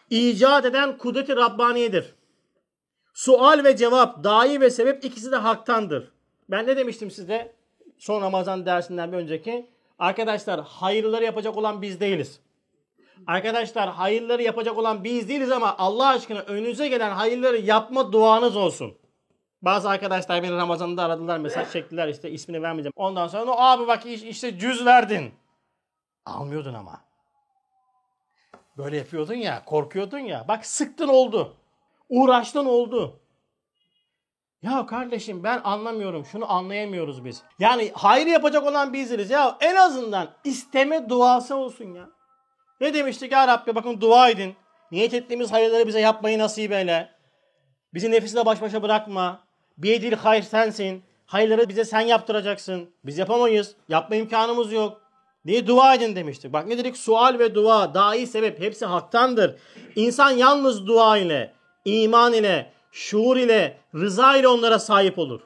icat eden kudret-i Rabbaniyedir. Sual ve cevap, dahi ve sebep ikisi de haktandır. Ben ne demiştim size son Ramazan dersinden bir önceki? Arkadaşlar hayırları yapacak olan biz değiliz. Arkadaşlar hayırları yapacak olan biz değiliz ama Allah aşkına önünüze gelen hayırları yapma duanız olsun. Bazı arkadaşlar beni Ramazan'da aradılar mesaj çektiler işte ismini vermeyeceğim. Ondan sonra abi bak işte cüz verdin. Almıyordun ama. Böyle yapıyordun ya korkuyordun ya. Bak sıktın oldu. Uğraştın oldu. Ya kardeşim ben anlamıyorum. Şunu anlayamıyoruz biz. Yani hayır yapacak olan bizleriz. Ya en azından isteme duası olsun ya. Ne demiştik ya Rabbi bakın dua edin. Niyet ettiğimiz hayırları bize yapmayı nasip eyle. Bizi nefisle baş başa bırakma. Bir edil hayır sensin. Hayırları bize sen yaptıracaksın. Biz yapamayız. Yapma imkanımız yok. Diye dua edin demiştik. Bak ne dedik? Sual ve dua, dahi sebep hepsi haktandır. İnsan yalnız dua ile, iman ile, şuur ile, rıza ile onlara sahip olur.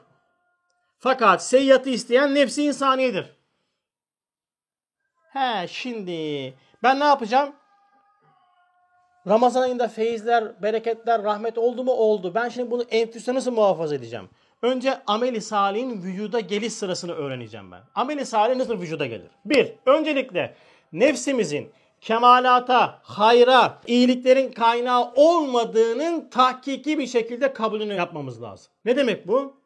Fakat seyyatı isteyen nefsi insaniyedir. He şimdi ben ne yapacağım? Ramazan ayında feyizler, bereketler, rahmet oldu mu? Oldu. Ben şimdi bunu enfüste nasıl muhafaza edeceğim? Önce ameli salihin vücuda geliş sırasını öğreneceğim ben. Ameli salih nasıl vücuda gelir? Bir, öncelikle nefsimizin kemalata, hayra, iyiliklerin kaynağı olmadığının tahkiki bir şekilde kabulünü yapmamız lazım. Ne demek bu?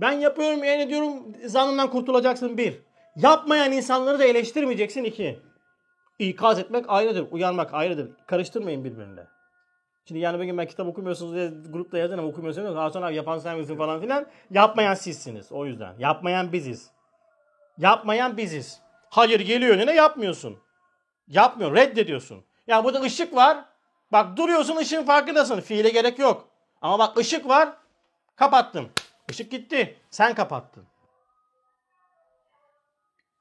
Ben yapıyorum, yani ediyorum, zannından kurtulacaksın bir. Yapmayan insanları da eleştirmeyeceksin iki. İkaz etmek ayrıdır, uyanmak ayrıdır. Karıştırmayın birbirine. Şimdi yani bugün ben kitap okumuyorsunuz diye grupta yazın ama okumuyorsunuz. Daha sonra yapan sen misin falan filan. Yapmayan sizsiniz o yüzden. Yapmayan biziz. Yapmayan biziz. Hayır geliyor önüne yapmıyorsun. Yapmıyor, reddediyorsun. Ya burada ışık var. Bak duruyorsun ışığın farkındasın. Fiile gerek yok. Ama bak ışık var. Kapattım. Işık gitti. Sen kapattın.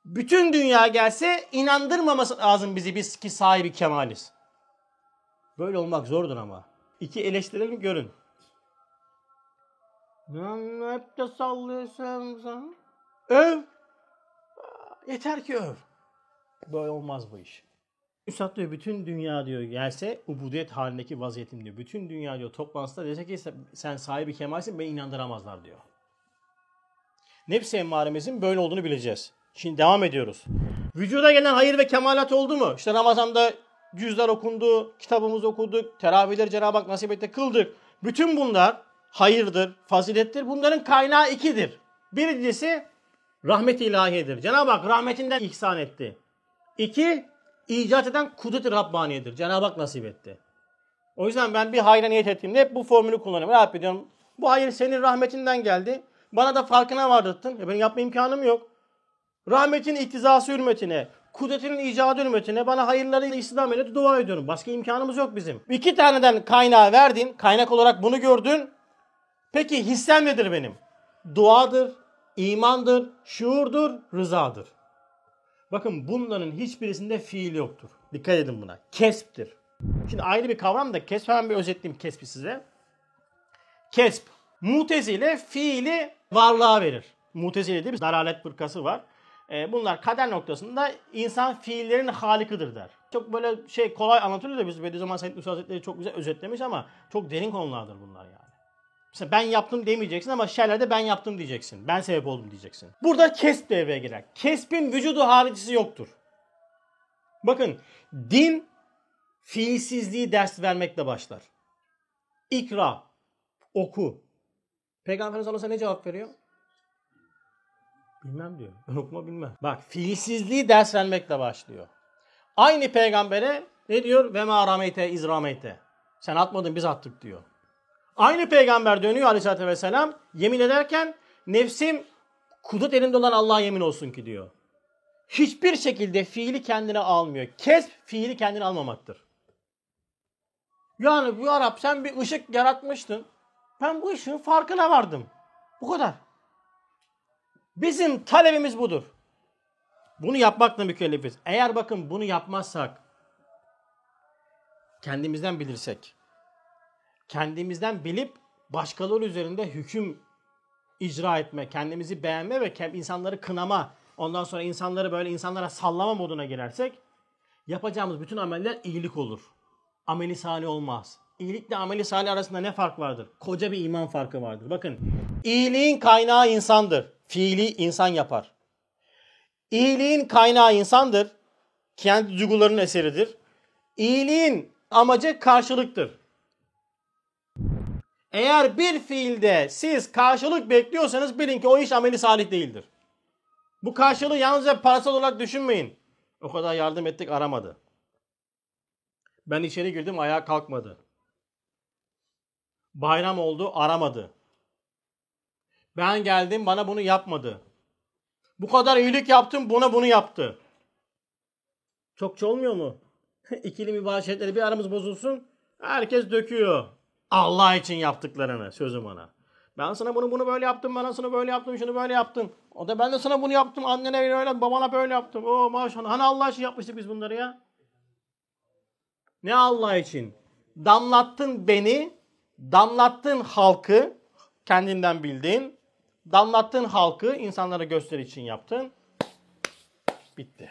Bütün dünya gelse inandırmaması lazım bizi biz ki sahibi kemaliz. Böyle olmak zordur ama. İki eleştirelim görün. Hep de sallıyorsun. Öv. Yeter ki öv. Böyle olmaz bu iş. Üstad diyor bütün dünya diyor gelse ubudiyet halindeki vaziyetim diyor. Bütün dünya diyor toplantısında dese ki sen sahibi kemalsin beni inandıramazlar diyor. Nefsi emmaremizin böyle olduğunu bileceğiz. Şimdi devam ediyoruz. Vücuda gelen hayır ve kemalat oldu mu? İşte Ramazan'da cüzler okundu, kitabımızı okuduk, teravihleri Cenab-ı Hak nasip etti kıldık. Bütün bunlar hayırdır, fazilettir. Bunların kaynağı ikidir. Birincisi rahmet ilahiyedir. Cenab-ı Hak rahmetinden ihsan etti. İki, icat eden kudret-i Rabbaniyedir. Cenab-ı Hak nasip etti. O yüzden ben bir hayra niyet ettiğimde hep bu formülü kullanıyorum. Rabbi diyorum bu hayır senin rahmetinden geldi. Bana da farkına vardırttın. E benim yapma imkanım yok. Rahmetin iktizası hürmetine, kudretinin icadı hürmetine bana hayırları İslam ile dua ediyorum. Başka imkanımız yok bizim. İki taneden kaynağı verdin. Kaynak olarak bunu gördün. Peki hissem nedir benim? Duadır, imandır, şuurdur, rızadır. Bakın bunların hiçbirisinde fiil yoktur. Dikkat edin buna. Kesptir. Şimdi ayrı bir kavram da kesp hemen bir özetleyeyim kespi size. Kesp Mutezile fiili varlığa verir. Mutezile diye bir dalalet fırkası var. E, bunlar kader noktasında insan fiillerin halikıdır der. Çok böyle şey kolay anlatılıyor da biz Bediüzzaman Said Nursi Hazretleri çok güzel özetlemiş ama çok derin konulardır bunlar yani. Mesela ben yaptım demeyeceksin ama şerlerde ben yaptım diyeceksin. Ben sebep oldum diyeceksin. Burada kesp devreye girer. Kespin vücudu haricisi yoktur. Bakın din fiilsizliği ders vermekle başlar. İkra, oku. Peygamber Efendimiz ne cevap veriyor? Bilmem diyor. Okuma bilmem. Bak fiilsizliği ders vermekle başlıyor. Aynı peygambere ne diyor? Ve ma rameyte iz rameyte. Sen atmadın biz attık diyor. Aynı peygamber dönüyor aleyhissalatü vesselam yemin ederken nefsim kudret elinde olan Allah'a yemin olsun ki diyor. Hiçbir şekilde fiili kendine almıyor. Kesp fiili kendine almamaktır. Yani bu Arap sen bir ışık yaratmıştın. Ben bu ışığın farkına vardım. Bu kadar. Bizim talebimiz budur. Bunu yapmakla mükellefiz. Eğer bakın bunu yapmazsak, kendimizden bilirsek, kendimizden bilip başkaları üzerinde hüküm icra etme, kendimizi beğenme ve insanları kınama, ondan sonra insanları böyle insanlara sallama moduna girersek, yapacağımız bütün ameller iyilik olur. Ameli salih olmaz. İyilikle ameli salih arasında ne fark vardır? Koca bir iman farkı vardır. Bakın, iyiliğin kaynağı insandır. Fiili insan yapar. İyiliğin kaynağı insandır. Kendi duygularının eseridir. İyiliğin amacı karşılıktır. Eğer bir fiilde siz karşılık bekliyorsanız bilin ki o iş ameli salih değildir. Bu karşılığı yalnızca parasal olarak düşünmeyin. O kadar yardım ettik aramadı. Ben içeri girdim ayağa kalkmadı. Bayram oldu aramadı. Ben geldim bana bunu yapmadı. Bu kadar iyilik yaptım buna bunu yaptı. Çokça olmuyor mu? İkili mübaşiretleri bir aramız bozulsun. Herkes döküyor. Allah için yaptıklarını sözüm ona. Ben sana bunu bunu böyle yaptım, ben sana böyle yaptım, şunu böyle yaptım. O da ben de sana bunu yaptım, annene öyle, babana böyle yaptım. Oo maşallah. Hani Allah için yapmıştık biz bunları ya? Ne Allah için? Damlattın beni, damlattın halkı, kendinden bildiğin, damlattığın halkı insanlara gösteri için yaptın. Bitti.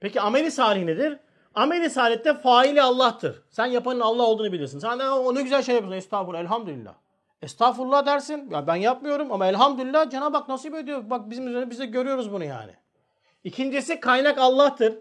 Peki ameli salih nedir? Ameli salihte faili Allah'tır. Sen yapanın Allah olduğunu bilirsin. Sen de o ne güzel şey yapıyorsun. Estağfurullah, elhamdülillah. Estağfurullah dersin. Ya ben yapmıyorum ama elhamdülillah Cenab-ı Hak nasip ediyor. Bak bizim üzerinde biz de görüyoruz bunu yani. İkincisi kaynak Allah'tır.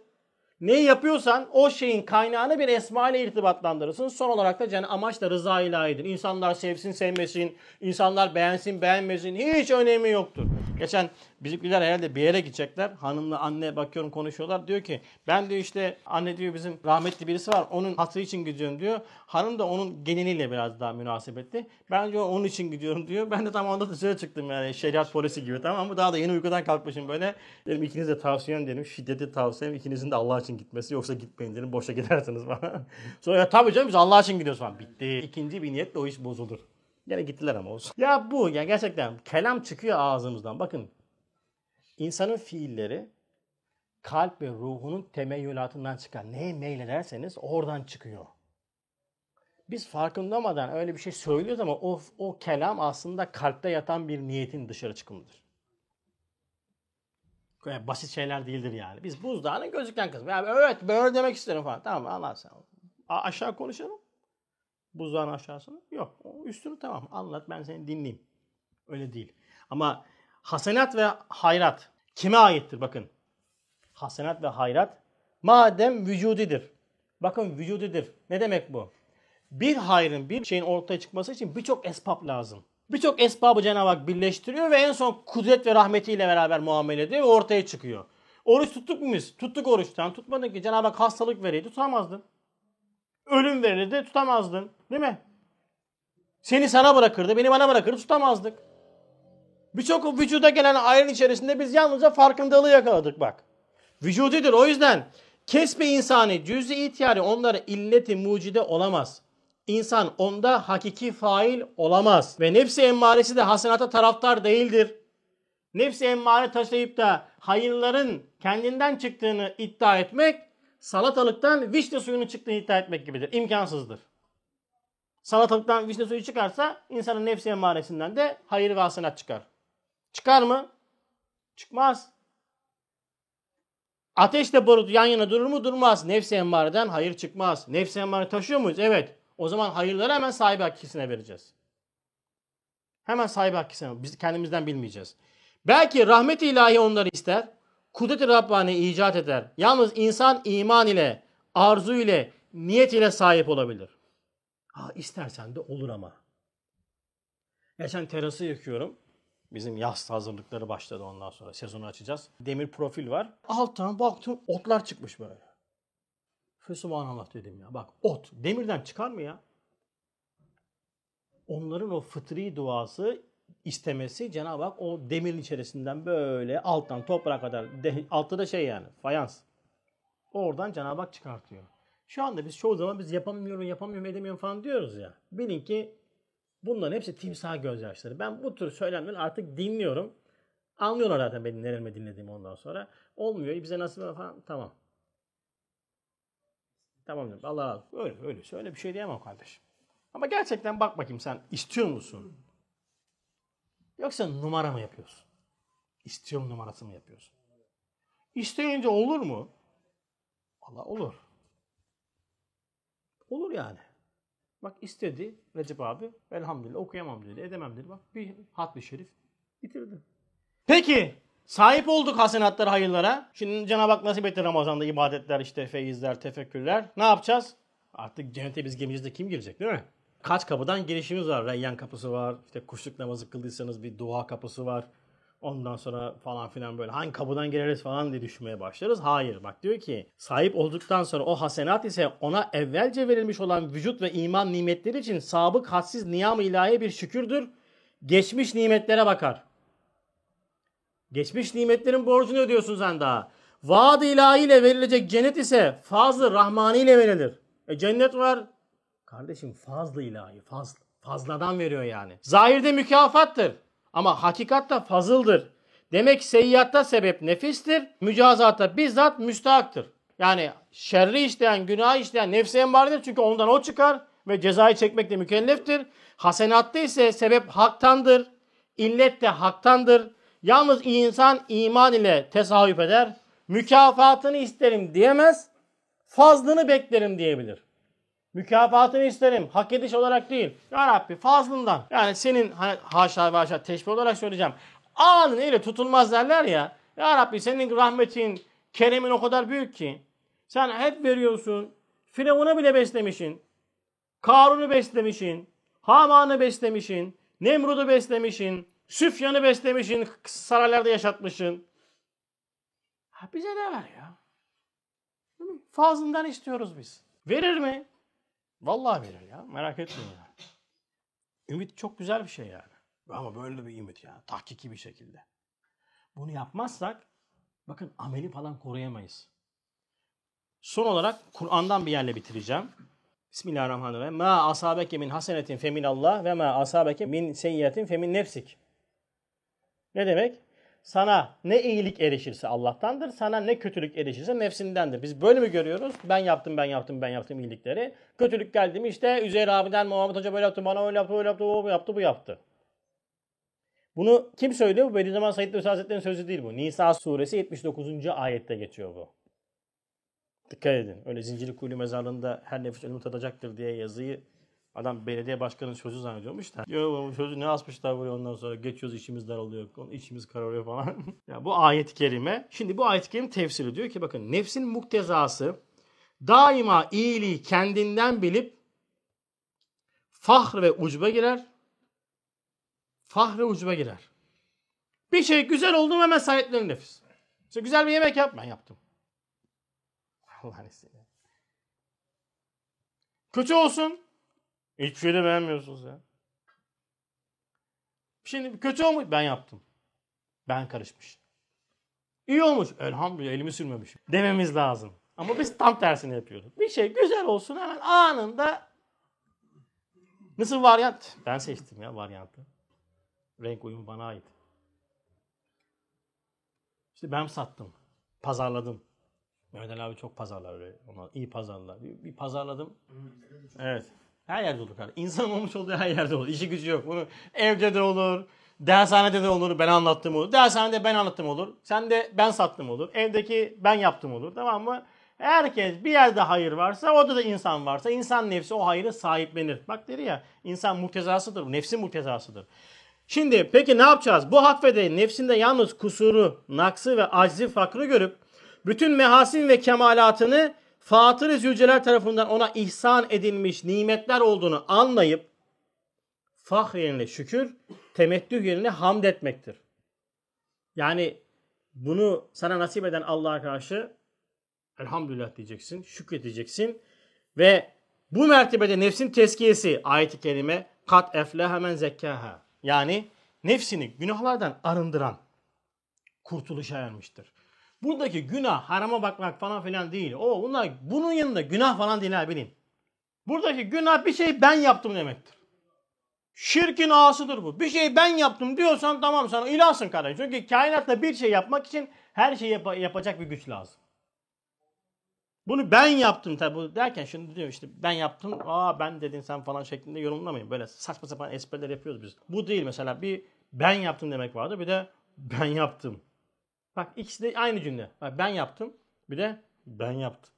Neyi yapıyorsan o şeyin kaynağını bir esma ile irtibatlandırırsın. Son olarak da yani amaç da rıza ilahidir. İnsanlar sevsin sevmesin, insanlar beğensin beğenmesin hiç önemi yoktur. Geçen bizimkiler herhalde bir yere gidecekler. Hanımla anne bakıyorum konuşuyorlar. Diyor ki ben diyor işte anne diyor bizim rahmetli birisi var. Onun hatırı için gidiyorum diyor. Hanım da onun geliniyle biraz daha münasebetli. Ben diyor onun için gidiyorum diyor. Ben de tam onda dışarı çıktım yani şeriat polisi gibi tamam mı? Daha da yeni uykudan kalkmışım böyle. Dedim ikiniz de tavsiyem dedim. Şiddeti tavsiyem ikinizin de Allah için gitmesi yoksa gitmeyin dedim. Boşa gidersiniz falan. Sonra tabii canım biz Allah için gidiyoruz falan. Bitti. İkinci bir niyetle o iş bozulur. Yine gittiler ama olsun. Ya bu ya gerçekten kelam çıkıyor ağzımızdan. Bakın insanın fiilleri kalp ve ruhunun temeyyülatından çıkan neye meylederseniz oradan çıkıyor. Biz farkındamadan öyle bir şey söylüyoruz ama o, o kelam aslında kalpte yatan bir niyetin dışarı çıkımıdır. Yani basit şeyler değildir yani. Biz buzdağının gözüken kısmı. Yani evet böyle demek isterim falan. Tamam anlat sen. A- aşağı konuşalım. Buzdağın aşağısını. Yok. O üstünü tamam anlat ben seni dinleyeyim. Öyle değil. Ama hasenat ve hayrat kime aittir bakın. Hasenat ve hayrat madem vücudidir. Bakın vücudidir. Ne demek bu? Bir hayrın, bir şeyin ortaya çıkması için birçok esbab lazım. Birçok esbabı Cenab-ı Hak birleştiriyor ve en son kudret ve rahmetiyle beraber muamele ediyor ve ortaya çıkıyor. Oruç tuttuk mu biz? Tuttuk oruçtan. Tutmadık ki Cenab-ı Hak hastalık vereydi tutamazdın. Ölüm verirdi tutamazdın. Değil mi? Seni sana bırakırdı, beni bana bırakırdı tutamazdık. Birçok vücuda gelen ayrın içerisinde biz yalnızca farkındalığı yakaladık bak. Vücudidir o yüzden kesbe insani cüz-i ihtiyari onlara illeti mucide olamaz. İnsan onda hakiki fail olamaz. Ve nefsi emmaresi de hasenata taraftar değildir. Nefsi emmare taşıyıp da hayırların kendinden çıktığını iddia etmek salatalıktan vişne suyunun çıktığını iddia etmek gibidir. İmkansızdır. Salatalıktan vişne suyu çıkarsa insanın nefsi emmaresinden de hayır ve hasenat çıkar. Çıkar mı? Çıkmaz. Ateşle barut yan yana durur mu? Durmaz. Nefsi emmareden hayır çıkmaz. Nefsi emmare taşıyor muyuz? Evet. O zaman hayırları hemen sahibi hakkisine vereceğiz. Hemen sahibi hakkisine. Biz kendimizden bilmeyeceğiz. Belki rahmet ilahi onları ister. Kudret-i Rabbani icat eder. Yalnız insan iman ile, arzu ile, niyet ile sahip olabilir. Ha, istersen de olur ama. Geçen terası yıkıyorum. Bizim yaz hazırlıkları başladı ondan sonra. Sezonu açacağız. Demir profil var. Alttan baktım otlar çıkmış böyle. Fesubhanallah dedim ya. Bak ot demirden çıkar mı ya? Onların o fıtri duası istemesi Cenab-ı Hak o demirin içerisinden böyle alttan toprağa kadar de, altta da şey yani fayans. Oradan Cenab-ı Hak çıkartıyor. Şu anda biz çoğu zaman biz yapamıyorum, yapamıyorum, edemiyorum falan diyoruz ya. Bilin ki bunların hepsi timsah gözyaşları. Ben bu tür söylemleri artık dinliyorum. Anlıyorlar zaten benim nerelime dinlediğimi ondan sonra. Olmuyor. Bize nasıl falan tamam. Tamam diyorum. Allah olsun. Öyle öyle. Söyle bir şey diyemem kardeşim. Ama gerçekten bak bakayım sen istiyor musun? Yoksa numara mı yapıyorsun? İstiyorum numarası mı yapıyorsun? İsteyince olur mu? Allah olur. Olur yani. Bak istedi Recep abi. Elhamdülillah okuyamam dedi. Edemem dedi. Bak bir hatmi şerif bitirdi. Peki sahip olduk hasenatlara, hayırlara. Şimdi Cenab-ı Hak nasip etti Ramazan'da ibadetler, işte feyizler, tefekkürler. Ne yapacağız? Artık cennete biz gemimizde kim girecek değil mi? Kaç kapıdan girişimiz var. Reyyan kapısı var. İşte kuşluk namazı kıldıysanız bir dua kapısı var. Ondan sonra falan filan böyle hangi kapıdan gireriz falan diye düşünmeye başlarız. Hayır bak diyor ki sahip olduktan sonra o hasenat ise ona evvelce verilmiş olan vücut ve iman nimetleri için sabık hadsiz niyam ilahi bir şükürdür. Geçmiş nimetlere bakar. Geçmiş nimetlerin borcunu ödüyorsun sen daha. Vaad ilahi ile verilecek cennet ise fazlı rahmani ile verilir. E cennet var. Kardeşim fazlı ilahi, fazla. Fazladan veriyor yani. Zahirde mükafattır. Ama hakikatta fazıldır. Demek seyyiatta sebep nefistir. Mücazatta bizzat müstahaktır. Yani şerri işleyen, günah işleyen nefsi emmaredir. Çünkü ondan o çıkar ve cezayı çekmekle mükelleftir. Hasenatta ise sebep haktandır. İllet de haktandır. Yalnız insan iman ile tesahüp eder. Mükafatını isterim diyemez. Fazlını beklerim diyebilir. Mükafatını isterim. Hak ediş olarak değil. Ya Rabbi fazlından. Yani senin haşa haşa teşbih olarak söyleyeceğim. Anın ile tutulmaz derler ya. Ya Rabbi senin rahmetin, keremin o kadar büyük ki. Sen hep veriyorsun. Firavun'a bile beslemişin. Karun'u beslemişin. Haman'ı beslemişin. Nemrud'u beslemişin. Süfyan'ı beslemişin. Saraylarda yaşatmışın. Ha bize de ver ya. Fazlından istiyoruz biz. Verir mi? Vallahi verir ya. Merak etmeyin ya. Ümit çok güzel bir şey yani. Ama böyle bir ümit ya. Tahkiki bir şekilde. Bunu yapmazsak bakın ameli falan koruyamayız. Son olarak Kur'an'dan bir yerle bitireceğim. Bismillahirrahmanirrahim. Ma asabeke min hasenetin femin Allah ve ma asabeke min seyyiyetin femin nefsik. Ne demek? Sana ne iyilik erişirse Allah'tandır, sana ne kötülük erişirse nefsindendir. Biz böyle mi görüyoruz? Ben yaptım, ben yaptım, ben yaptım iyilikleri. Kötülük geldi mi işte Üzeyir abiden Muhammed Hoca böyle yaptı, bana öyle yaptı, öyle yaptı, o yaptı, bu yaptı. Bunu kim söylüyor? Bu Bediüzzaman Said Nursi Hazretleri'nin sözü değil bu. Nisa suresi 79. ayette geçiyor bu. Dikkat edin. Öyle zincirli kuyulu mezarlığında her nefis ölümü tadacaktır diye yazıyı Adam belediye başkanının sözü zannediyormuş da. Yo sözü ne asmışlar buraya ondan sonra geçiyoruz içimiz daralıyor, içimiz kararıyor falan. ya bu ayet-i kerime. Şimdi bu ayet-i kerime tefsiri diyor ki bakın nefsin muktezası daima iyiliği kendinden bilip fahr ve ucba girer. Fahr ve ucba girer. Bir şey güzel oldu mu hemen sahiplenir nefis. İşte güzel bir yemek yap. Ben yaptım. Allah'ın izniyle. Kötü olsun. Hiçbir şey de beğenmiyorsunuz ya. Şimdi kötü olmuş. Ben yaptım. Ben karışmış. İyi olmuş. Elhamdülillah elimi sürmemişim. Dememiz lazım. Ama biz tam tersini yapıyoruz. Bir şey güzel olsun hemen anında Nasıl varyant? Ben seçtim ya varyantı. Renk uyumu bana ait. İşte ben sattım. Pazarladım. Mehmet abi çok pazarlar. Ona iyi pazarlar. Bir, bir pazarladım. Evet. Her yerde olur kardeşim. İnsan olmuş olduğu her yerde olur. İşi gücü yok. Bunu evde de olur. Dershanede de olur. Ben anlattım olur. Dershanede ben anlattım olur. Sen de ben sattım olur. Evdeki ben yaptım olur. Tamam mı? Herkes bir yerde hayır varsa orada da insan varsa insan nefsi o hayrı sahiplenir. Bak dedi ya insan muhtezasıdır. Nefsin muhtezasıdır. Şimdi peki ne yapacağız? Bu hatfede nefsinde yalnız kusuru, naksı ve aczi fakrı görüp bütün mehasin ve kemalatını Fatır-ı Zülcelal tarafından ona ihsan edilmiş nimetler olduğunu anlayıp fahr yerine şükür, temettüh yerine hamd etmektir. Yani bunu sana nasip eden Allah'a karşı elhamdülillah diyeceksin, şükredeceksin ve bu mertebede nefsin teskiyesi ayet-i kerime kat efleha men zekkaha. Yani nefsini günahlardan arındıran kurtuluşa ermiştir. Buradaki günah harama bakmak falan filan değil. O bunlar bunun yanında günah falan değil bilin. Buradaki günah bir şey ben yaptım demektir. Şirkin ağasıdır bu. Bir şey ben yaptım diyorsan tamam sana ilahsın kardeşim. Çünkü kainatta bir şey yapmak için her şeyi yap- yapacak bir güç lazım. Bunu ben yaptım tabi derken şimdi diyor işte ben yaptım aa ben dedin sen falan şeklinde yorumlamayın. Böyle saçma sapan espriler yapıyoruz biz. Bu değil mesela bir ben yaptım demek vardı bir de ben yaptım. Bak ikisi de aynı cümle. Bak ben yaptım bir de ben yaptım.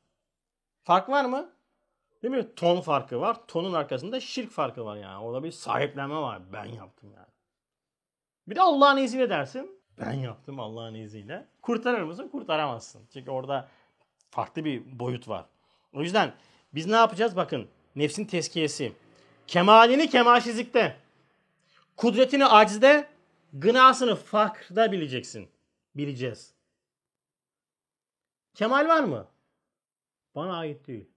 Fark var mı? Değil mi? Ton farkı var. Tonun arkasında şirk farkı var yani. Orada bir sahiplenme var. Ben yaptım yani. Bir de Allah'ın izniyle dersin. Ben yaptım Allah'ın izniyle. Kurtarır mısın? Kurtaramazsın. Çünkü orada farklı bir boyut var. O yüzden biz ne yapacağız? Bakın nefsin teskiyesi. Kemalini kemalsizlikte. Kudretini acizde. Gınasını fakrda bileceksin. Bileceğiz. Kemal var mı? Bana ait değil.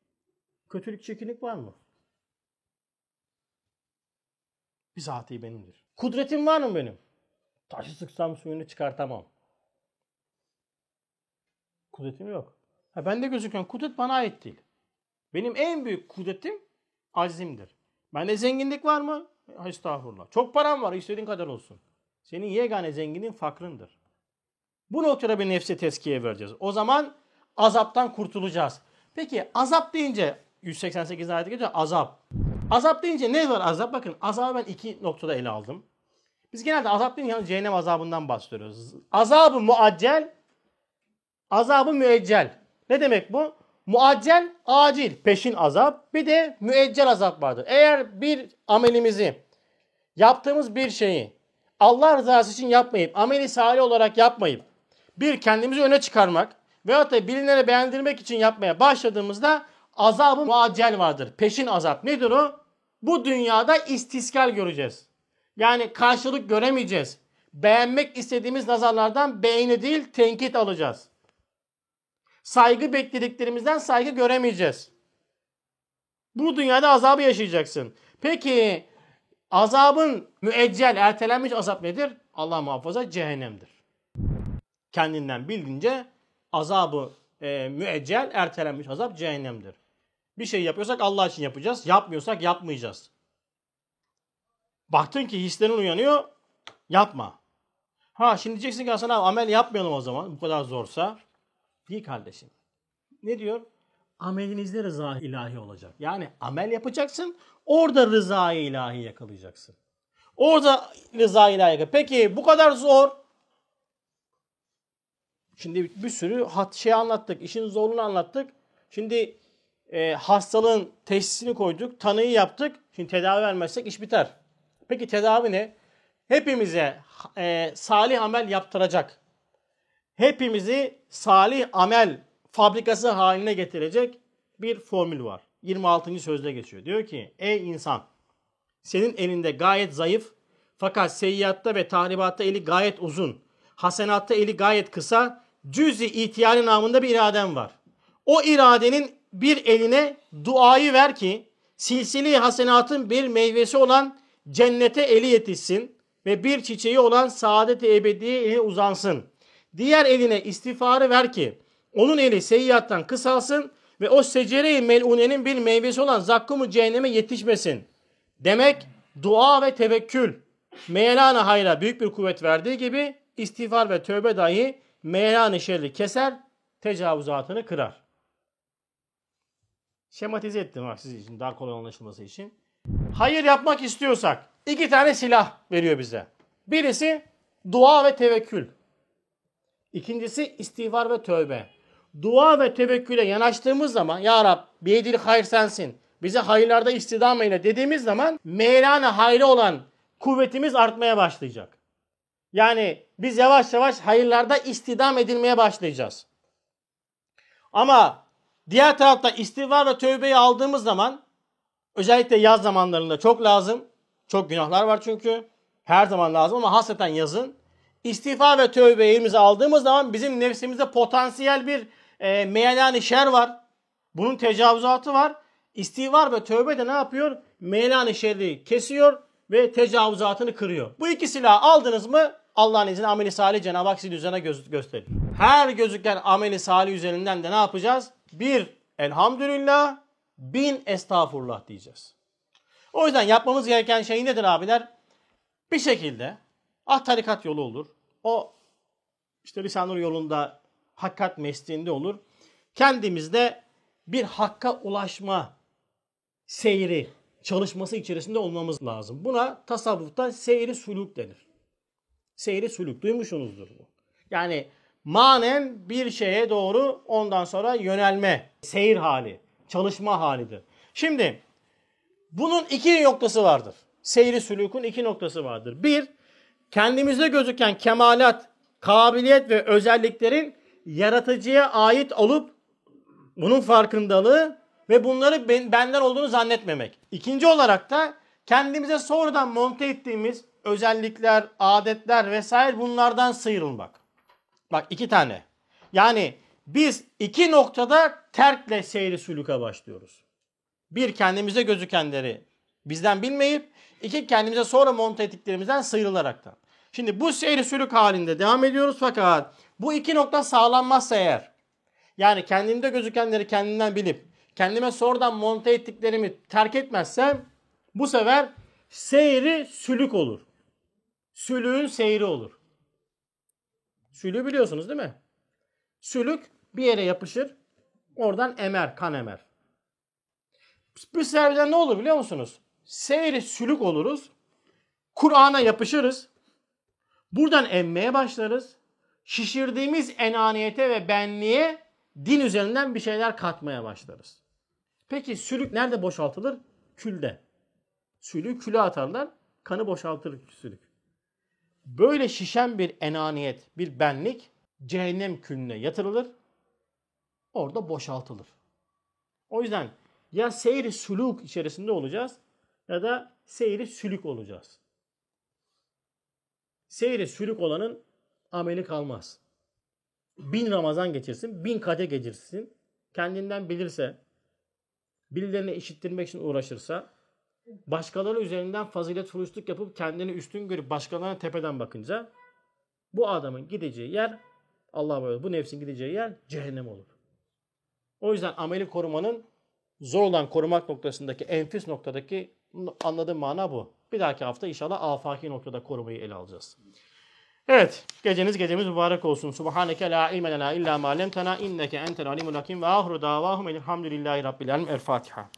Kötülük çekinik var mı? Bizatihi benimdir. Kudretim var mı benim? Taşı sıksam suyunu çıkartamam. Kudretim yok. Ha bende gözüken kudret bana ait değil. Benim en büyük kudretim azimdir. Bende zenginlik var mı? Estağfurullah. Çok param var istediğin kadar olsun. Senin yegane zenginin fakrındır. Bu noktada bir nefse teskiye vereceğiz. O zaman azaptan kurtulacağız. Peki azap deyince 188 ayet geçiyor azap. Azap deyince ne var azap? Bakın azabı ben iki noktada ele aldım. Biz genelde azap deyince cehennem azabından bahsediyoruz. Azabı muaccel, azabı müeccel. Ne demek bu? Muaccel, acil, peşin azap. Bir de müeccel azap vardır. Eğer bir amelimizi, yaptığımız bir şeyi Allah rızası için yapmayıp, ameli salih olarak yapmayıp, bir kendimizi öne çıkarmak veyahut da bilinlere beğendirmek için yapmaya başladığımızda azabı muaccel vardır. Peşin azap. Nedir o? Bu dünyada istiskal göreceğiz. Yani karşılık göremeyeceğiz. Beğenmek istediğimiz nazarlardan beğeni değil tenkit alacağız. Saygı beklediklerimizden saygı göremeyeceğiz. Bu dünyada azabı yaşayacaksın. Peki azabın müeccel, ertelenmiş azap nedir? Allah muhafaza cehennemdir. Kendinden bildiğince azabı e, müeccel, ertelenmiş azap cehennemdir. Bir şey yapıyorsak Allah için yapacağız. Yapmıyorsak yapmayacağız. Baktın ki hislerin uyanıyor, yapma. Ha şimdi diyeceksin ki Hasan abi amel yapmayalım o zaman bu kadar zorsa. Değil kardeşim. Ne diyor? Amelinizde rıza ilahi olacak. Yani amel yapacaksın, orada rıza ilahi yakalayacaksın. Orada rıza ilahi yakalayacaksın. Peki bu kadar zor. Şimdi bir sürü hat şey anlattık, işin zorluğunu anlattık. Şimdi e, hastalığın teşhisini koyduk, tanıyı yaptık. Şimdi tedavi vermezsek iş biter. Peki tedavi ne? Hepimize e, salih amel yaptıracak. Hepimizi salih amel fabrikası haline getirecek bir formül var. 26. sözde geçiyor. Diyor ki ey insan senin elinde gayet zayıf fakat seyyiatta ve tahribatta eli gayet uzun. Hasenatta eli gayet kısa. Cüz-i ihtiyari namında bir iraden var. O iradenin bir eline duayı ver ki silsili hasenatın bir meyvesi olan cennete eli yetişsin ve bir çiçeği olan saadet-i ebediye eli uzansın. Diğer eline istiğfarı ver ki onun eli seyyattan kısalsın ve o secere-i mel'unenin bir meyvesi olan zakkumu cehenneme yetişmesin. Demek dua ve tevekkül meyelana hayra büyük bir kuvvet verdiği gibi istiğfar ve tövbe dahi meyelana şerri keser, tecavüzatını kırar. Şematize ettim ha sizin için daha kolay anlaşılması için. hayır yapmak istiyorsak iki tane silah veriyor bize. Birisi dua ve tevekkül. İkincisi istiğfar ve tövbe. Dua ve tevekküle yanaştığımız zaman Ya Rab biyedil hayır sensin. Bize hayırlarda istidam eyle dediğimiz zaman meylane hayri olan kuvvetimiz artmaya başlayacak. Yani biz yavaş yavaş hayırlarda istidam edilmeye başlayacağız. Ama diğer tarafta istiğfar ve tövbeyi aldığımız zaman özellikle yaz zamanlarında çok lazım. Çok günahlar var çünkü. Her zaman lazım ama hasreten yazın. İstiğfar ve tövbe elimize aldığımız zaman bizim nefsimizde potansiyel bir e, meyelani şer var. Bunun tecavüzatı var. İstiğfar ve tövbe de ne yapıyor? Meyelani şerri kesiyor ve tecavüzatını kırıyor. Bu iki silahı aldınız mı Allah'ın izniyle ameli salih Cenab-ı Hak sizin üzerine göz gösterir. Her gözüken ameli salih üzerinden de ne yapacağız? Bir, elhamdülillah, bin estağfurullah diyeceğiz. O yüzden yapmamız gereken şey nedir abiler? Bir şekilde ah tarikat yolu olur. O işte Risale-i yolunda hakikat mesleğinde olur. Kendimizde bir hakka ulaşma seyri, çalışması içerisinde olmamız lazım. Buna tasavvufta seyri suluk denir. Seyri suluk duymuşsunuzdur bu. Yani manen bir şeye doğru ondan sonra yönelme, seyir hali, çalışma halidir. Şimdi bunun iki noktası vardır. Seyri sülükün iki noktası vardır. Bir, kendimize gözüken kemalat, kabiliyet ve özelliklerin yaratıcıya ait olup bunun farkındalığı ve bunları ben, benden olduğunu zannetmemek. İkinci olarak da kendimize sonradan monte ettiğimiz özellikler, adetler vesaire bunlardan sıyrılmak. Bak iki tane. Yani biz iki noktada terkle seyri sülüke başlıyoruz. Bir kendimize gözükenleri bizden bilmeyip iki kendimize sonra monte ettiklerimizden sıyrılaraktan. Şimdi bu seyri sülük halinde devam ediyoruz fakat bu iki nokta sağlanmazsa eğer yani kendimde gözükenleri kendimden bilip kendime sonradan monte ettiklerimi terk etmezsem bu sefer seyri sülük olur. Sülüğün seyri olur. Sülüğü biliyorsunuz değil mi? Sülük bir yere yapışır. Oradan emer, kan emer. Bu sefer ne olur biliyor musunuz? Seyri sülük oluruz. Kur'an'a yapışırız. Buradan emmeye başlarız. Şişirdiğimiz enaniyete ve benliğe din üzerinden bir şeyler katmaya başlarız. Peki sülük nerede boşaltılır? Külde. Sülüğü küle atarlar. Kanı boşaltır sülük. Böyle şişen bir enaniyet, bir benlik cehennem külüne yatırılır. Orada boşaltılır. O yüzden ya seyri sülük içerisinde olacağız ya da seyri sülük olacağız. Seyri sülük olanın ameli kalmaz. Bin Ramazan geçirsin, bin kade geçirsin. Kendinden bilirse, birilerine işittirmek için uğraşırsa, başkaları üzerinden fazilet furuşluk yapıp kendini üstün görüp başkalarına tepeden bakınca bu adamın gideceği yer Allah böyle bu nefsin gideceği yer cehennem olur. O yüzden ameli korumanın zor olan korumak noktasındaki enfis noktadaki anladığım mana bu. Bir dahaki hafta inşallah afaki noktada korumayı ele alacağız. Evet, geceniz gecemiz mübarek olsun. Subhaneke la ilme lena illa ma lemtena inneke entel alimul hakim ve ahru davahum elhamdülillahi rabbil alamin. El Fatiha.